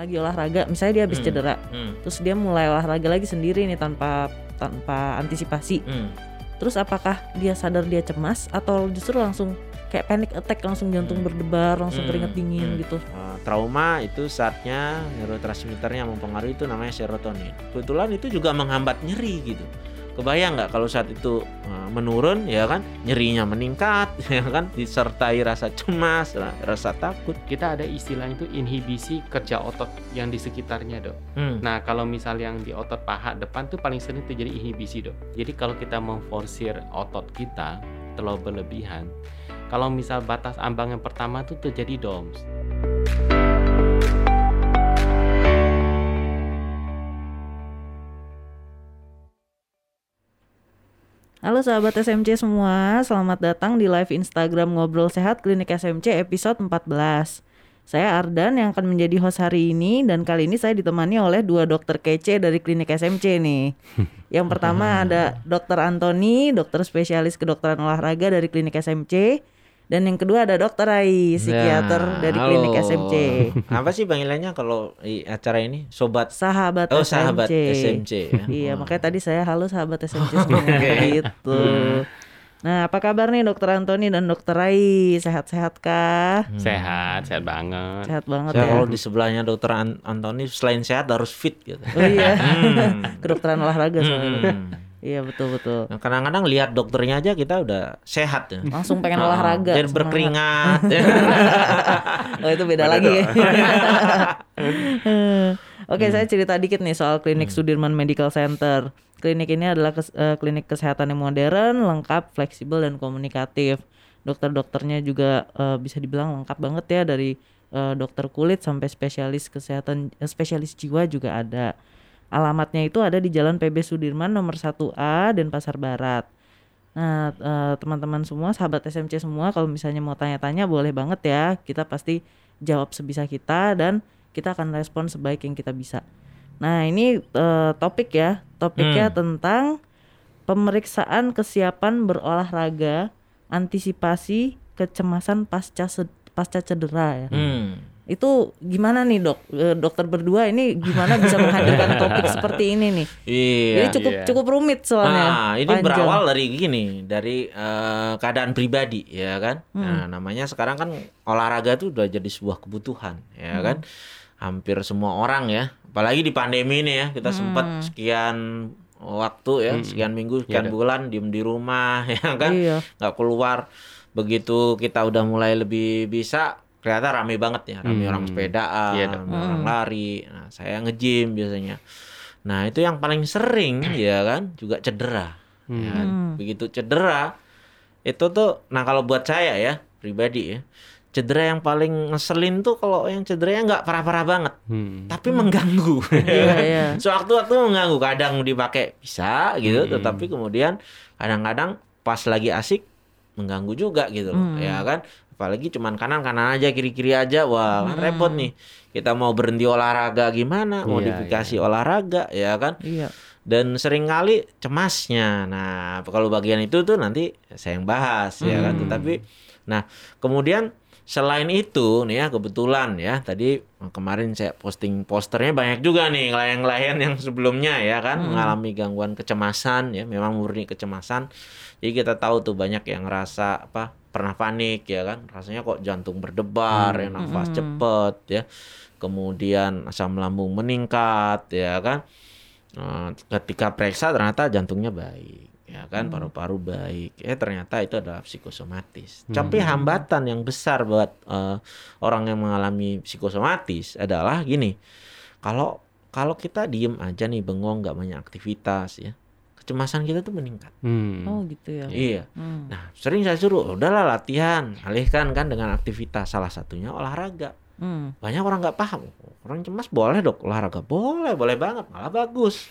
lagi olahraga, misalnya dia habis Hmm. cedera, Hmm. terus dia mulai olahraga lagi sendiri nih tanpa tanpa antisipasi. Hmm. Terus apakah dia sadar dia cemas atau justru langsung kayak panic attack langsung jantung Hmm. berdebar, langsung Hmm. keringat dingin Hmm. gitu. Uh, trauma itu saatnya neurotransmitternya mempengaruhi itu namanya serotonin. Kebetulan itu juga menghambat nyeri gitu. Kebayang nggak kalau saat itu uh, menurun ya kan nyerinya meningkat ya kan disertai rasa cemas, ra- rasa takut. Kita ada istilah itu inhibisi kerja otot yang di sekitarnya dok. Hmm. Nah kalau misal yang di otot paha depan tuh paling sering terjadi inhibisi dok. Jadi kalau kita memforsir otot kita terlalu berlebihan, kalau misal batas ambang yang pertama tuh terjadi DOMS. Halo sahabat SMC semua, selamat datang di live Instagram Ngobrol Sehat Klinik SMC episode 14. Saya Ardan yang akan menjadi host hari ini dan kali ini saya ditemani oleh dua dokter kece dari Klinik SMC nih. Yang pertama ada Dokter Antoni, dokter spesialis kedokteran olahraga dari Klinik SMC. Dan yang kedua ada Dokter Rai, psikiater Nah, dari halo. Klinik SMC. Apa sih panggilannya kalau di acara ini? Sobat Sahabat Oh, SMC. sahabat SMC ya. Iya, Oh. makanya tadi saya halo sahabat SMC semua gitu. Nah, apa kabar nih Dokter Antoni dan Dokter Rai? Sehat-sehat kah? Hmm. Sehat, sehat banget. Sehat banget Saya ya. kalau di sebelahnya dokter An- Antoni selain sehat harus fit gitu. Oh iya, Hmm. kedokteran olahraga soalnya. Hmm. Iya betul betul. Nah, kadang-kadang lihat dokternya aja kita udah sehat ya. Langsung pengen Oh, olahraga. Dan berkeringat. Oh itu beda Beda lagi ya. Oke, Hmm. saya cerita dikit nih soal klinik Sudirman Medical Center. Klinik ini adalah kes- eh, klinik kesehatan yang modern, lengkap, fleksibel dan komunikatif. Dokter-dokternya juga eh, bisa dibilang lengkap banget ya dari eh, dokter kulit sampai spesialis kesehatan eh, spesialis jiwa juga ada. Alamatnya itu ada di Jalan PB Sudirman nomor 1A dan Pasar Barat. Nah, eh, teman-teman semua, sahabat SMC semua, kalau misalnya mau tanya-tanya boleh banget ya. Kita pasti jawab sebisa kita dan kita akan respon sebaik yang kita bisa. Nah, ini eh, topik ya. Topiknya tentang pemeriksaan kesiapan berolahraga, antisipasi kecemasan pasca pasca cedera ya. Hmm. Itu gimana nih, Dok? Eh, dokter berdua ini gimana bisa menghadirkan topik seperti ini nih? Iya. Jadi cukup iya. cukup rumit soalnya. Nah, ini panjang. berawal dari gini, dari eh, keadaan pribadi, ya kan. Hmm. Nah, namanya sekarang kan olahraga tuh udah jadi sebuah kebutuhan, ya Hmm. kan. Hampir semua orang ya, apalagi di pandemi ini ya, kita Hmm. sempat sekian waktu ya, Hmm. sekian minggu, Iya, sekian Dok. bulan diem di rumah, ya kan. Iya. nggak keluar. Begitu kita udah mulai lebih bisa, ternyata rame banget ya, rame Hmm. orang sepedaan, Iya, rame orang Hmm. lari. Nah, saya nge-gym biasanya. Nah, itu yang paling sering ya kan, juga cedera. Ya kan? Hmm. Begitu cedera, itu tuh, nah kalau buat saya ya, pribadi ya, cedera yang paling ngeselin tuh kalau yang cederanya nggak parah-parah banget, Hmm. tapi mengganggu. Iya, iya. Sewaktu-waktu mengganggu, kadang dipakai bisa gitu, Hmm. tetapi kemudian kadang-kadang pas lagi asik mengganggu juga gitu loh, Hmm. ya kan? Apalagi cuman kanan-kanan aja, kiri-kiri aja, wah kan Hmm. repot nih. Kita mau berhenti olahraga gimana, Iya, modifikasi olahraga, ya kan? Iya. Dan sering kali cemasnya. Nah, kalau bagian itu tuh nanti saya yang bahas, ya kan? Hmm. Tetapi, nah kemudian selain itu nih ya kebetulan ya tadi kemarin saya posting posternya banyak juga nih klien-klien yang sebelumnya ya kan Hmm. mengalami gangguan kecemasan ya memang murni kecemasan jadi kita tahu tuh banyak yang ngerasa apa pernah panik ya kan rasanya kok jantung berdebar Hmm. ya nafas Hmm. cepet ya kemudian asam lambung meningkat ya kan Nah, ketika periksa ternyata jantungnya baik ya kan Hmm. paru-paru baik eh ternyata itu adalah psikosomatis Hmm. tapi hambatan yang besar buat eh, orang yang mengalami psikosomatis adalah gini kalau kalau kita diem aja nih bengong nggak banyak aktivitas ya kecemasan kita tuh meningkat Hmm. Oh gitu ya. iya Hmm. nah sering saya suruh udahlah latihan alihkan kan dengan aktivitas salah satunya olahraga Hmm. banyak orang nggak paham orang cemas boleh dok olahraga boleh boleh banget malah bagus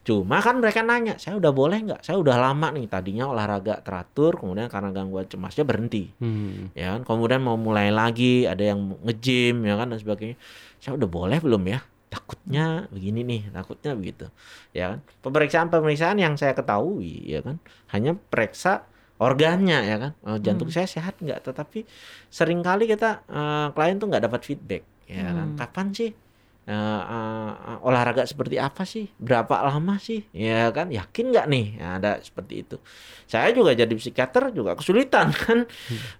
cuma kan mereka nanya saya udah boleh nggak saya udah lama nih tadinya olahraga teratur kemudian karena gangguan cemasnya berhenti Hmm. ya kan kemudian mau mulai lagi ada yang nge-gym ya kan dan sebagainya saya udah boleh belum ya takutnya begini nih takutnya begitu. Ya kan? Pemeriksaan pemeriksaan yang saya ketahui ya kan? Hanya periksa organnya ya kan? Oh, jantung Hmm. saya sehat nggak? Tetapi sering kali kita eh, klien tuh nggak dapat feedback ya kan? Hmm. kapan sih eh, eh, olahraga seperti apa sih? Berapa lama sih? Ya kan, yakin nggak nih? Ya, ada seperti itu. Saya juga jadi psikiater juga kesulitan kan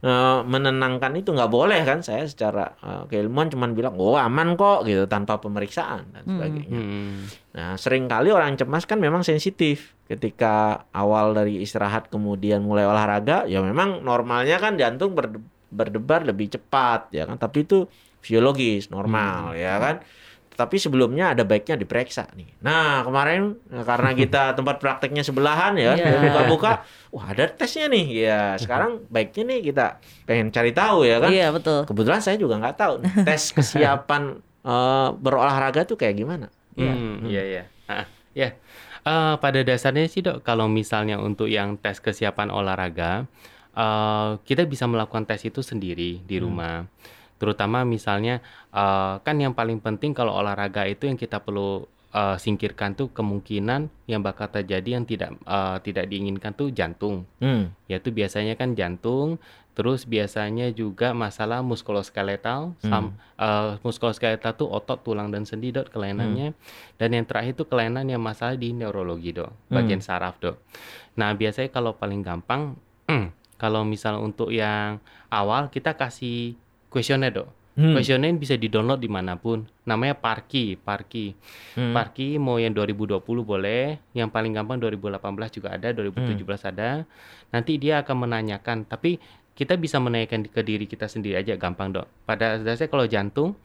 eh, menenangkan itu nggak boleh kan? Saya secara eh, keilmuan cuman bilang, oh aman kok gitu tanpa pemeriksaan dan Hmm. sebagainya. Hmm. Nah, sering kali orang cemas kan memang sensitif. Ketika awal dari istirahat kemudian mulai olahraga, ya memang normalnya kan jantung berde- berdebar lebih cepat ya kan, tapi itu fisiologis, normal ya kan. Tapi sebelumnya ada baiknya diperiksa nih. Nah, kemarin karena kita tempat prakteknya sebelahan ya, Iya. buka-buka, wah ada tesnya nih. Ya, sekarang baiknya nih kita pengen cari tahu ya kan. Iya betul. Kebetulan saya juga nggak tahu nih, tes kesiapan eh, berolahraga tuh kayak gimana. Iya. Hmm, iya iya. Ya. Eh, pada dasarnya sih dok, kalau misalnya untuk yang tes kesiapan olahraga, eh, kita bisa melakukan tes itu sendiri di Hmm. Terutama misalnya eh, kan yang paling penting kalau olahraga itu yang kita perlu eh, singkirkan tuh kemungkinan yang bakal terjadi yang tidak eh, tidak diinginkan tuh jantung. Hmm. Yaitu biasanya kan jantung, terus biasanya juga masalah muskuloskeletal, sam, eh, muskuloskeletal tuh otot, tulang dan sendi dok kelainannya, dan yang terakhir itu kelainan yang masalah di neurologi dok, bagian saraf dok. Nah biasanya kalau paling gampang, kalau misal untuk yang awal kita kasih kuesioner dok. Hmm. Kuesioner bisa di-download di mana pun. Namanya Parki, Parki. Hmm. Parki mau yang 2020 boleh, yang paling gampang 2018 juga ada, 2017 ada. Nanti dia akan menanyakan, tapi kita bisa menanyakan ke diri kita sendiri aja gampang dok. Pada dasarnya kalau jantung,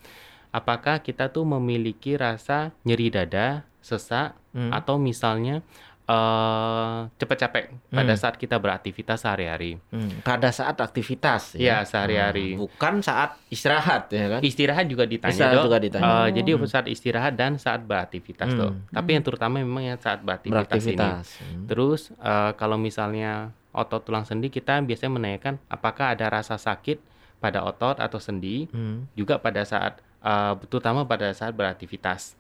apakah kita tuh memiliki rasa nyeri dada, sesak, Hmm. atau misalnya eh cepat capek pada Hmm. saat kita beraktivitas sehari-hari. Hmm, pada saat aktivitas Iya, sehari-hari. Hmm, bukan saat istirahat ya kan Istirahat juga ditanya Istirahat dok. juga ditanya. Eh, jadi saat istirahat dan saat beraktivitas Hmm. dok. Tapi yang terutama memang yang saat beraktivitas, ini. beraktivitas Hmm. Terus eh, kalau misalnya otot tulang sendi kita biasanya menanyakan apakah ada rasa sakit pada otot atau sendi Hmm. juga pada saat eh, terutama pada saat beraktivitas.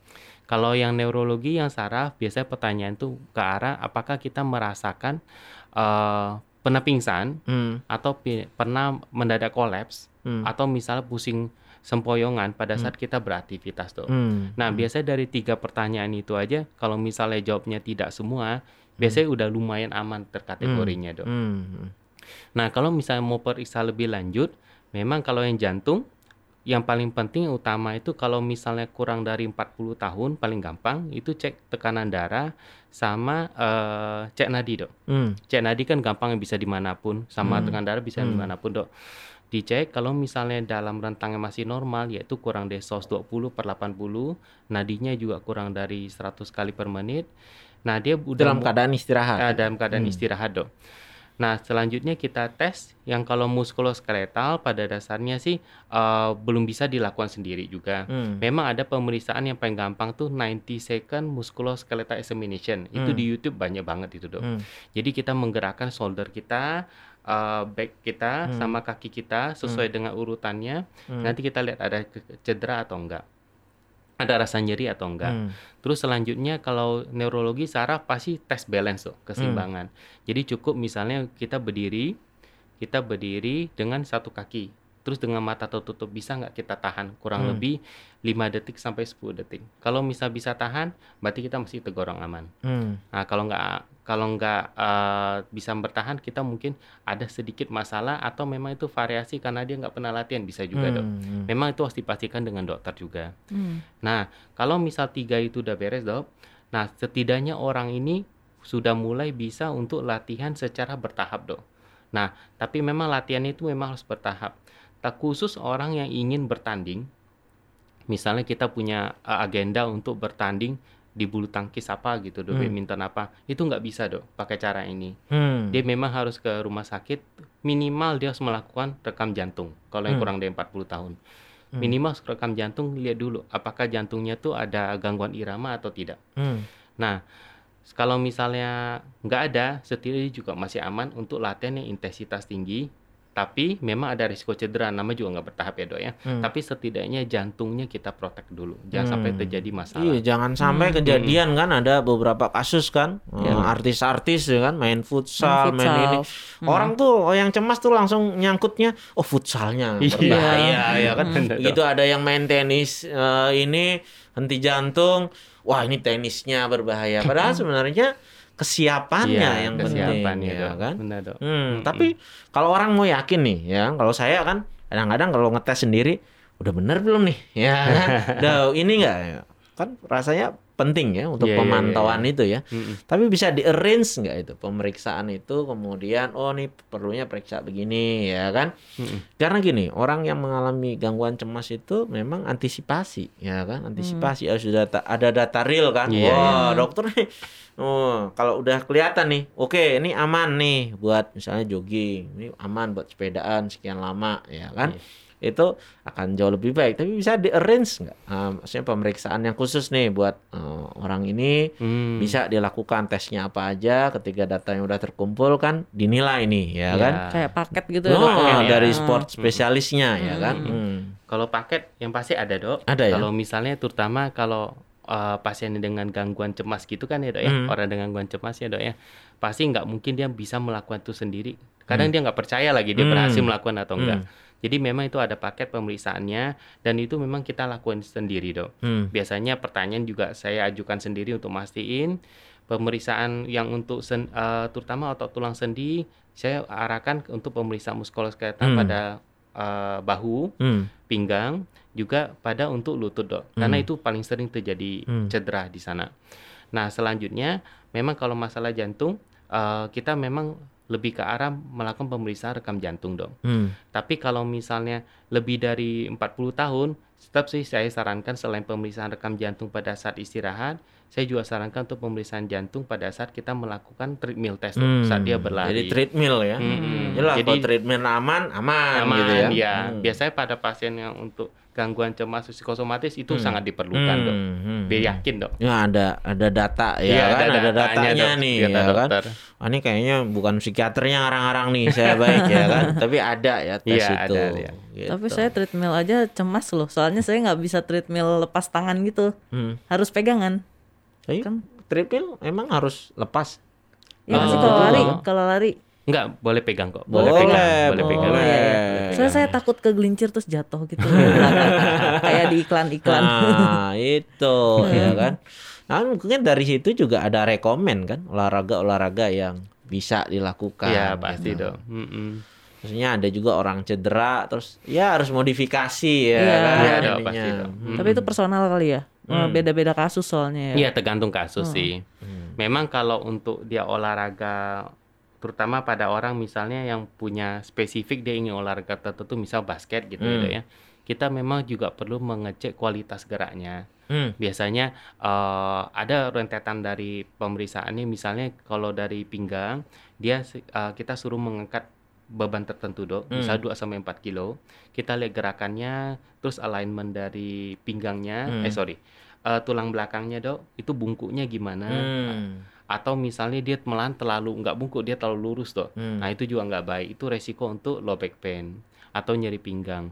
Kalau yang neurologi yang saraf biasanya pertanyaan itu ke arah apakah kita merasakan eh, pernah pingsan Hmm. atau pi- pernah mendadak kolaps Hmm. atau misalnya pusing sempoyongan pada saat kita beraktivitas tuh. Hmm. Nah, biasanya dari tiga pertanyaan itu aja, kalau misalnya jawabnya tidak semua, biasanya udah lumayan aman terkategorinya, dok. Hmm. Nah, kalau misalnya mau periksa lebih lanjut, memang kalau yang jantung, yang paling penting utama itu kalau misalnya kurang dari 40 tahun, paling gampang itu cek tekanan darah sama eh, cek nadi, dok. Hmm. Cek nadi kan gampang bisa di mana pun, sama Hmm. tekanan darah bisa Hmm. di mana pun, dok. Dicek kalau misalnya dalam rentang yang masih normal, yaitu kurang dari 120 per 80, nadinya juga kurang dari 100 kali per menit. Nah, dia udah dalam keadaan istirahat eh, dalam keadaan Hmm. istirahat dok. Nah selanjutnya kita tes yang kalau muskuloskeletal pada dasarnya sih eh, belum bisa dilakukan sendiri juga. Hmm. Memang ada pemeriksaan yang paling gampang tuh 90 second musculoskeletal examination. Itu Hmm. di YouTube banyak banget itu dok. Hmm. Jadi kita menggerakkan shoulder kita, eh, back kita Hmm. sama kaki kita sesuai dengan urutannya. Hmm. Nanti kita lihat ada cedera atau enggak. Ada rasa nyeri atau enggak. Hmm. Terus selanjutnya kalau neurologi saraf pasti tes balance tuh, keseimbangan. Jadi cukup misalnya kita berdiri, kita berdiri dengan satu kaki. Terus dengan mata tertutup bisa nggak kita tahan kurang Hmm. lebih 5 detik sampai 10 detik. Kalau misal bisa tahan, berarti kita masih tergolong aman. Hmm. Nah, kalau nggak kalau nggak eh, bisa bertahan, kita mungkin ada sedikit masalah atau memang itu variasi karena dia nggak pernah latihan bisa juga dok. Hmm. Memang itu harus dipastikan dengan dokter juga. Hmm. Nah, kalau misal tiga itu udah beres, dok. Nah, setidaknya orang ini sudah mulai bisa untuk latihan secara bertahap, dok. Nah, tapi memang latihan itu memang harus bertahap. Tak khusus orang yang ingin bertanding, misalnya kita punya uh, agenda untuk bertanding di bulu tangkis apa gitu, dok, Hmm. badminton apa, itu nggak bisa, dok, pakai cara ini. Hmm. Dia memang harus ke rumah sakit, minimal dia harus melakukan rekam jantung. Kalau yang Hmm. kurang dari 40 tahun. Hmm. Minimal rekam jantung, lihat dulu apakah jantungnya tuh ada gangguan irama atau tidak. Hmm. Nah, kalau misalnya nggak ada, setidaknya juga masih aman untuk latihan yang intensitas tinggi Tapi memang ada risiko cedera, nama juga nggak bertahap ya dok ya. Hmm. Tapi setidaknya jantungnya kita protek dulu, jangan sampai Hmm. terjadi masalah. Iya, jangan sampai Hmm. kejadian kan ada beberapa kasus kan Ya. eh, artis-artis ya kan main futsal, main, futsal. ini. Hmm. Orang tuh yang cemas tuh langsung nyangkutnya oh futsalnya Iya. berbahaya ya kan. Dok. Begitu ada yang main tenis eh, ini henti jantung, wah ini tenisnya berbahaya. Padahal sebenarnya kesiapannya Iya, yang penting kesiapannya, ya kan. Benar, Dok. Hmm, Mm-mm. tapi kalau orang mau yakin nih ya, kalau saya kan kadang-kadang kalau ngetes sendiri udah bener belum nih? Ya kan? udah ini enggak ya? Kan rasanya penting ya untuk Iya, iya, pemantauan iya, itu ya. Mm-mm. Tapi bisa di arrange nggak itu pemeriksaan itu kemudian oh nih perlunya periksa begini ya kan? Mm-mm. Karena gini, orang yang mengalami gangguan cemas itu memang antisipasi, ya kan? Antisipasi harus sudah data- ada data real kan? Iya, Wah, dokter nih. Oh, kalau udah kelihatan nih, oke, ini aman nih buat misalnya jogging, ini aman buat sepedaan sekian lama, ya kan? Iya. Itu akan jauh lebih baik. Tapi bisa di arrange nggak? Ah, maksudnya pemeriksaan yang khusus nih buat eh, orang ini Hmm. bisa dilakukan tesnya apa aja ketika data yang udah terkumpul kan dinilai nih, ya Iya. kan? Kayak paket gitu Oh, ya. dok, ya? dari Hmm. sport spesialisnya ya kan. Hmm. Hmm. Kalau paket yang pasti ada dok. Ada ya? Kalau misalnya terutama kalau uh, pasien dengan gangguan cemas gitu kan ya dok ya, Hmm. orang dengan gangguan cemas ya dok ya, pasti nggak mungkin dia bisa melakukan itu sendiri. Kadang dia nggak percaya lagi dia Hmm. berhasil melakukan atau enggak. Hmm. Jadi memang itu ada paket pemeriksaannya dan itu memang kita lakukan sendiri dok. Hmm. Biasanya pertanyaan juga saya ajukan sendiri untuk mastiin pemeriksaan yang untuk sen, eh, terutama otot tulang sendi saya arahkan untuk pemeriksaan muskuloskeletal Hmm. pada eh, bahu, Hmm. pinggang, juga pada untuk lutut dok. Karena Hmm. itu paling sering terjadi Hmm. cedera di sana. Nah selanjutnya memang kalau masalah jantung eh, kita memang lebih ke arah melakukan pemeriksaan rekam jantung dok. Hmm. Tapi kalau misalnya lebih dari 40 tahun, tetap sih saya sarankan selain pemeriksaan rekam jantung pada saat istirahat, saya juga sarankan untuk pemeriksaan jantung pada saat kita melakukan treadmill test Dok, Hmm. saat dia berlari. Jadi treadmill ya. Mm-mm. Jelas Jadi- kalau treadmill aman, aman, aman gitu ya. ya. Hmm. Biasanya pada pasien yang untuk gangguan cemas psikosomatis itu Hmm. sangat diperlukan dok. Hmm, hmm, Biar hmm. yakin dok. Ya ada ada data ya Iya, kan, ada, datanya, datanya Dok. nih ya kan. dokter. Ah, ini kayaknya bukan psikiaternya ngarang-ngarang nih saya baik ya kan, tapi ada ya tes Iya, itu. ada, ya. Gitu. Tapi saya treadmill aja cemas loh. Soalnya saya nggak bisa treadmill lepas tangan gitu. Hmm. Harus pegangan. Tapi Kan? treadmill emang harus lepas. Iya Oh. sih kalau lari, kalau lari. Enggak, boleh pegang kok. Boleh, Boleh, pegang, boleh pegang. Oh, iya, iya. Soalnya saya takut kegelincir terus jatuh gitu. Kayak di iklan-iklan. Nah, itu ya kan. Nah, mungkin dari situ juga ada rekomen kan olahraga-olahraga yang bisa dilakukan. Iya, pasti gitu. dok. Mm-mm. Maksudnya ada juga orang cedera terus ya harus modifikasi ya Iya. kan. Iya, pasti, dok. Hmm. Tapi itu personal kali ya. Hmm. Beda-beda kasus soalnya ya. Iya, tergantung kasus Oh. sih. Hmm. Memang kalau untuk dia olahraga terutama pada orang misalnya yang punya spesifik dia ingin olahraga tertentu misal basket gitu ya, Hmm. Ya. Kita memang juga perlu mengecek kualitas geraknya. Hmm. Biasanya eh, ada rentetan dari pemeriksaannya misalnya kalau dari pinggang dia eh, kita suruh mengangkat beban tertentu dok, Hmm. misal 2 sampai 4 kilo. Kita lihat gerakannya, terus alignment dari pinggangnya, Hmm. eh sorry, eh, tulang belakangnya dok, itu bungkuknya gimana? Hmm. Atau misalnya dia malahan terlalu nggak bungkuk, dia terlalu lurus dok. Hmm. Nah itu juga nggak baik, itu resiko untuk low back pain atau nyeri pinggang.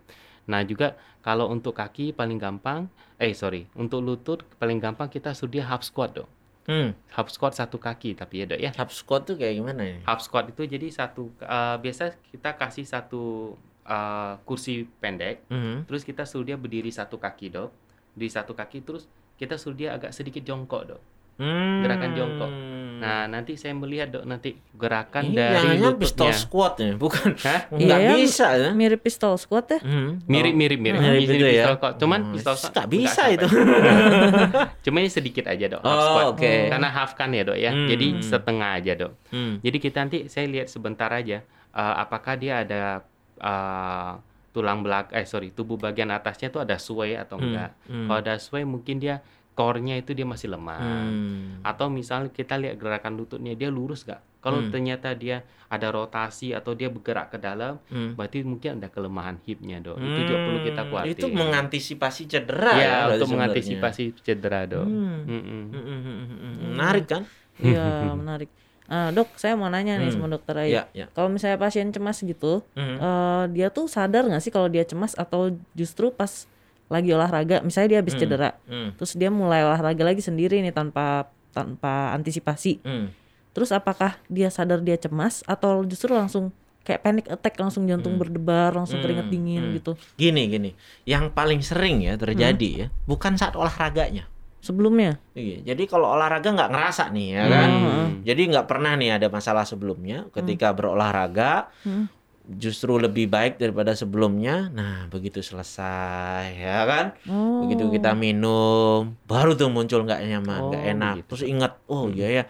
Nah juga kalau untuk kaki paling gampang, eh sorry, untuk lutut paling gampang kita dia half squat dok. Hmm. Half squat satu kaki tapi ya dok ya. Half squat tuh kayak gimana ya? Half squat itu jadi satu, eh, biasa kita kasih satu eh, kursi pendek, Hmm. terus kita suruh dia berdiri satu kaki dok, di satu kaki terus kita suruh dia agak sedikit jongkok dok. Hmm. Gerakan jongkok. Nah nanti saya melihat dok nanti gerakan ini dari jangan pistol lututnya. squat ya, bukan? Hah? Nggak Iya, bisa ya. Mirip pistol squat ya. Hmm. Mirip Oh. mirip mirip. Mirip Mirip itu ya? pistol kok. Cuman Oh, pistol kok nggak bisa itu. Cuma ini sedikit aja dok. half Oh, squat. oke. Karena half kan ya dok ya. Hmm. Jadi setengah aja dok. Hmm. Jadi kita nanti saya lihat sebentar aja. eh, apakah dia ada eh, tulang belak eh sorry tubuh bagian atasnya tuh ada sway atau Hmm. enggak. Hmm. Kalau ada sway mungkin dia core-nya itu dia masih lemah. Hmm. Atau misalnya kita lihat gerakan lututnya dia lurus nggak? Kalau Hmm. ternyata dia ada rotasi atau dia bergerak ke dalam, Hmm. berarti mungkin ada kelemahan hipnya dok. Itu juga perlu kita Hmm, kuatir. Itu mengantisipasi cedera ya, berarti untuk sebenarnya. mengantisipasi cedera dok. Hmm. Hmm, hmm, hmm, hmm, hmm. Menarik kan? Iya, menarik. Ah, dok, saya mau nanya nih Hmm. sama dokter Ayu. Ya, ya. Kalau misalnya pasien cemas gitu, Mhm. eh, dia tuh sadar nggak sih kalau dia cemas atau justru pas lagi olahraga, misalnya dia habis Hmm. cedera, Hmm. terus dia mulai olahraga lagi sendiri nih tanpa tanpa antisipasi. Hmm. Terus apakah dia sadar dia cemas atau justru langsung kayak panic attack, langsung jantung berdebar, langsung keringat Hmm. dingin Hmm. gitu? Gini gini, yang paling sering ya terjadi ya, bukan saat olahraganya. Sebelumnya? Iya, jadi kalau olahraga nggak ngerasa nih ya kan. Hmm. Jadi nggak pernah nih ada masalah sebelumnya ketika berolahraga Hmm. justru lebih baik daripada sebelumnya. Nah, begitu selesai ya kan. Oh. Begitu kita minum, baru tuh muncul nggak nyaman, nggak Oh, enak. begitu. Terus ingat, oh iya ya.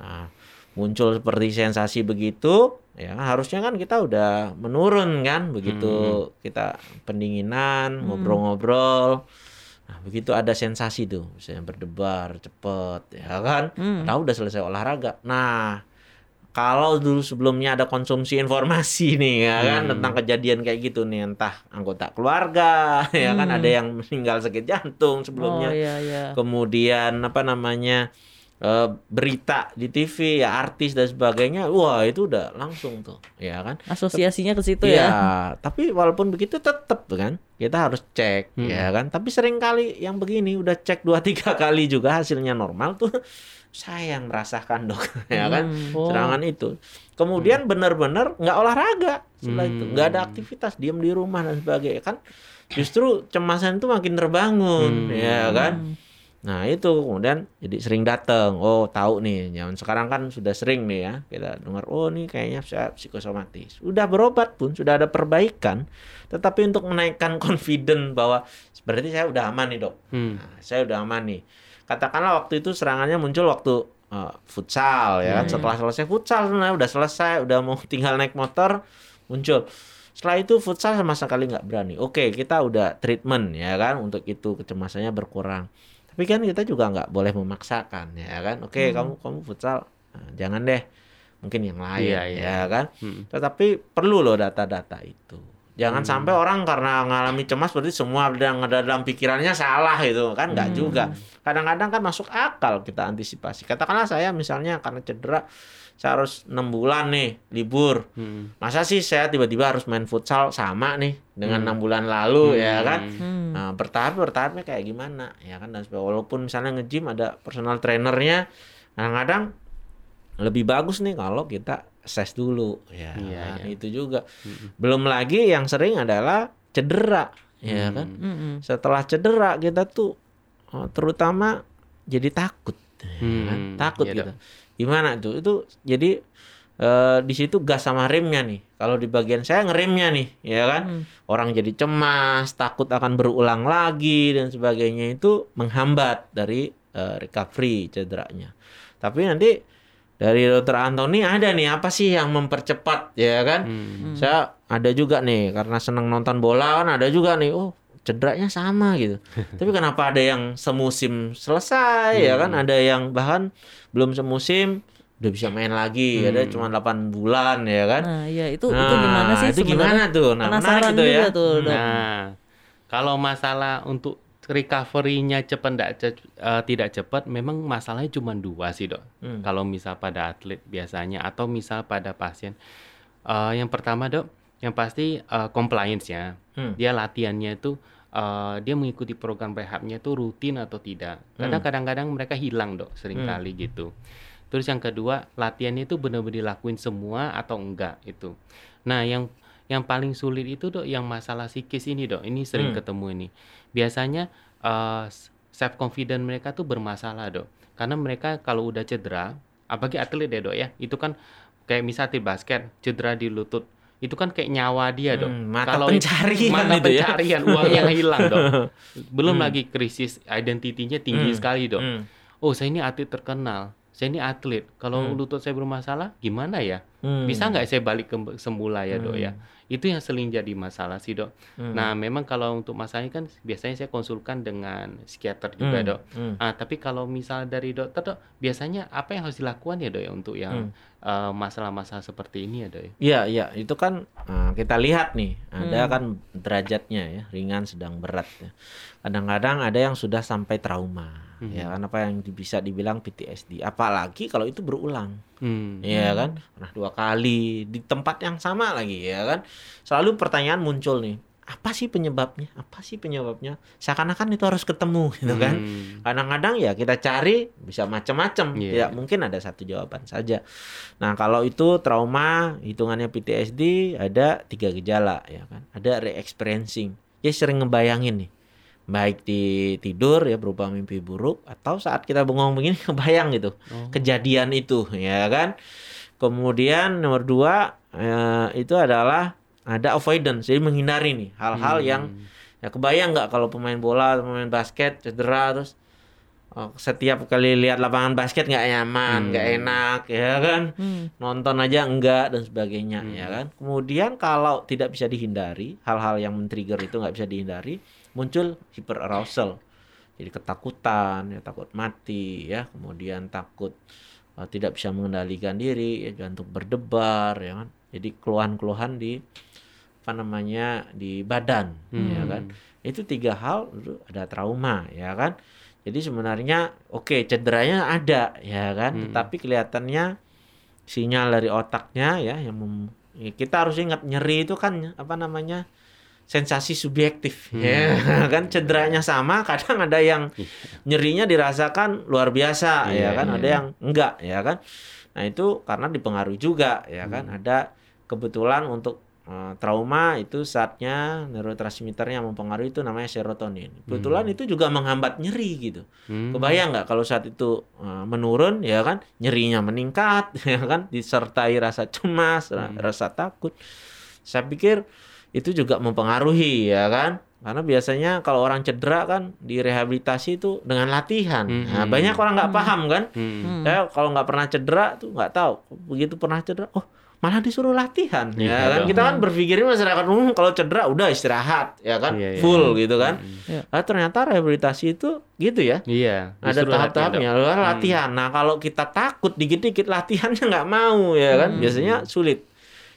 Nah, muncul seperti sensasi begitu, ya kan, harusnya kan kita udah menurun kan, begitu kita pendinginan, ngobrol-ngobrol. Nah, begitu ada sensasi tuh, misalnya berdebar cepet, ya kan. Hmm. Tahu udah selesai olahraga. Nah, kalau dulu sebelumnya ada konsumsi informasi nih ya kan Hmm. tentang kejadian kayak gitu nih entah anggota keluarga ya kan Hmm. ada yang meninggal sakit jantung Oh sebelumnya iya iya. kemudian apa namanya eh, berita di TV ya artis dan sebagainya wah itu udah langsung tuh ya kan Asosiasinya ke situ Iya, ya. tapi walaupun begitu tetap kan kita harus cek Hmm. ya kan. Tapi sering kali yang begini udah cek dua tiga kali juga hasilnya normal tuh sayang merasakan dok ya kan Hmm. Oh. serangan itu. Kemudian benar-benar nggak olahraga setelah itu, nggak ada Hmm. aktivitas, diam di rumah dan sebagainya kan. Justru cemasan itu makin terbangun Hmm. ya kan. Hmm. Nah itu kemudian jadi sering datang. Oh tahu nih, zaman sekarang kan sudah sering nih ya kita dengar. Oh nih kayaknya saya psikosomatis. Udah berobat pun sudah ada perbaikan. Tetapi untuk menaikkan confident bahwa berarti saya udah aman nih dok. Hmm. Nah, saya udah aman nih. Katakanlah waktu itu serangannya muncul waktu eh, futsal ya kan. Hmm. Setelah selesai futsal sebenarnya udah selesai, udah mau tinggal naik motor muncul. Setelah itu futsal sama sekali nggak berani. Oke, kita udah treatment ya kan untuk itu kecemasannya berkurang. Tapi kan kita juga nggak boleh memaksakan ya kan. Oke, Hmm. kamu kamu futsal nah, jangan deh. Mungkin yang lain Iya, iya. ya kan. Hmm. Tetapi perlu loh data-data itu. Jangan Hmm. sampai orang karena mengalami cemas berarti semua yang ada dalam pikirannya salah gitu kan nggak Hmm. juga. Kadang-kadang kan masuk akal kita antisipasi. Katakanlah saya misalnya karena cedera saya harus enam bulan nih libur. Hmm. Masa sih saya tiba-tiba harus main futsal sama nih dengan Hmm. enam bulan lalu ya Hmm. kan? Hmm. Nah, bertahap bertahapnya kayak gimana ya kan dan sebagainya. walaupun misalnya nge-gym ada personal trainernya kadang-kadang lebih bagus nih kalau kita assess dulu ya Iya, kan? iya. itu juga Hmm. belum lagi yang sering adalah cedera ya Hmm. kan Hmm. setelah cedera kita tuh oh, terutama jadi takut ya kan? Hmm, takut iya, gitu gimana tuh itu jadi eh, di situ gas sama remnya nih kalau di bagian saya ngeremnya nih ya kan Hmm. orang jadi cemas, takut akan berulang lagi dan sebagainya itu menghambat dari eh, recovery cederanya. Tapi nanti dari dokter Anthony ada nih apa sih yang mempercepat ya kan? Hmm. Saya ada juga nih karena senang nonton bola kan ada juga nih oh cederanya sama gitu. Tapi kenapa ada yang semusim selesai ya kan? Ada yang bahkan belum semusim udah bisa main lagi, ada Hmm. cuma 8 bulan ya kan? Nah, iya itu itu Nah, gimana sih Itu gimana tuh? Nah, Penasaran menarik itu juga ya. tuh, Dok. Nah, kalau masalah untuk recovery-nya cepat enggak ce- eh, tidak cepat, memang masalahnya cuma dua sih dok. Hmm. Kalau misal pada atlet biasanya atau misal pada pasien, Eh, yang pertama dok, yang pasti eh, compliance-nya, Hmm. dia latihannya itu eh, dia mengikuti program rehabnya itu rutin atau tidak. Karena Hmm. kadang-kadang mereka hilang dok, sering kali gitu. Terus yang kedua, latihannya itu benar-benar dilakuin semua atau enggak itu. Nah, yang yang paling sulit itu dok, yang masalah psikis ini dok, ini sering Hmm. ketemu ini. Biasanya eh, self confidence mereka tuh bermasalah dok, karena mereka kalau udah cedera, apalagi atlet ya dok ya, itu kan kayak misal atlet basket cedera di lutut, itu kan kayak nyawa dia dok. Hmm, mata Kalau pencarian mata ya. pencarian uangnya hilang dok. Belum Hmm. lagi krisis identitinya tinggi Hmm. sekali dok. Hmm. Oh saya ini atlet terkenal, saya ini atlet. Kalau Hmm. lutut saya bermasalah, gimana ya? Hmm. Bisa nggak saya balik ke semula ya dok ya? Itu yang sering jadi masalah sih dok. Hmm. Nah memang kalau untuk masalahnya kan biasanya saya konsulkan dengan psikiater juga Hmm. dok. Hmm. Ah tapi kalau misal dari dokter dok, biasanya apa yang harus dilakukan ya dok ya untuk yang Hmm. eh, masalah-masalah seperti ini ya dok ya? Iya, iya, itu kan eh, kita lihat nih, ada Hmm. kan derajatnya ya, ringan, sedang, berat ya. Kadang-kadang ada yang sudah sampai trauma ya kan apa yang bisa dibilang PTSD. Apalagi kalau itu berulang. Hmm. ya kan pernah dua kali di tempat yang sama lagi ya kan selalu pertanyaan muncul nih apa sih penyebabnya apa sih penyebabnya seakan-akan itu harus ketemu gitu kan Hmm. kadang-kadang ya kita cari bisa macam-macam Iya. tidak mungkin ada satu jawaban saja nah kalau itu trauma hitungannya PTSD ada tiga gejala ya kan ada re-experiencing ya sering ngebayangin nih baik di tidur ya berupa mimpi buruk atau saat kita bengong begini kebayang gitu Oh. kejadian itu ya kan kemudian nomor dua eh, itu adalah ada avoidance jadi menghindari nih hal-hal Hmm. yang ya kebayang nggak kalau pemain bola atau pemain basket cedera terus oh, setiap kali lihat lapangan basket nggak nyaman Hmm. nggak enak ya kan Hmm. nonton aja enggak dan sebagainya Hmm. ya kan kemudian kalau tidak bisa dihindari hal-hal yang men-trigger itu nggak bisa dihindari muncul hyperarousal jadi ketakutan ya takut mati ya. Kemudian takut uh, tidak bisa mengendalikan diri ya jantung berdebar ya kan. Jadi keluhan-keluhan di apa namanya di badan ya Hmm. kan. Itu tiga hal ada trauma ya kan. Jadi sebenarnya oke cederanya ada ya kan. Hmm. tetapi kelihatannya sinyal dari otaknya ya yang mem- ya, kita harus ingat nyeri itu kan apa namanya sensasi subjektif Hmm. ya kan cederanya sama kadang ada yang nyerinya dirasakan luar biasa ya Iya, kan iya. ada yang enggak ya kan nah itu karena dipengaruhi juga ya kan Hmm. ada kebetulan untuk eh, trauma itu saatnya neurotransmitternya mempengaruhi itu namanya serotonin kebetulan Hmm. itu juga menghambat nyeri gitu Hmm. Kebayang nggak kalau saat itu uh, menurun ya kan nyerinya meningkat ya kan disertai rasa cemas, Hmm. rasa takut. Saya pikir itu juga mempengaruhi ya kan. Karena biasanya kalau orang cedera kan direhabilitasi itu dengan latihan. Nah, Hmm. banyak orang nggak Hmm. paham kan. Hmm. Hmm. Saya kalau nggak pernah cedera tuh nggak tahu. Begitu pernah cedera, oh malah disuruh latihan Iya ya kan. dong. Kita kan berpikirin masyarakat umum kalau cedera udah istirahat ya kan, Iya, iya. full gitu kan. Hmm. Nah, ternyata rehabilitasi itu gitu ya Iya. ada tahap-tahapnya latihan. Lalu latihan nah kalau kita takut dikit-dikit latihannya nggak mau ya kan Hmm. biasanya sulit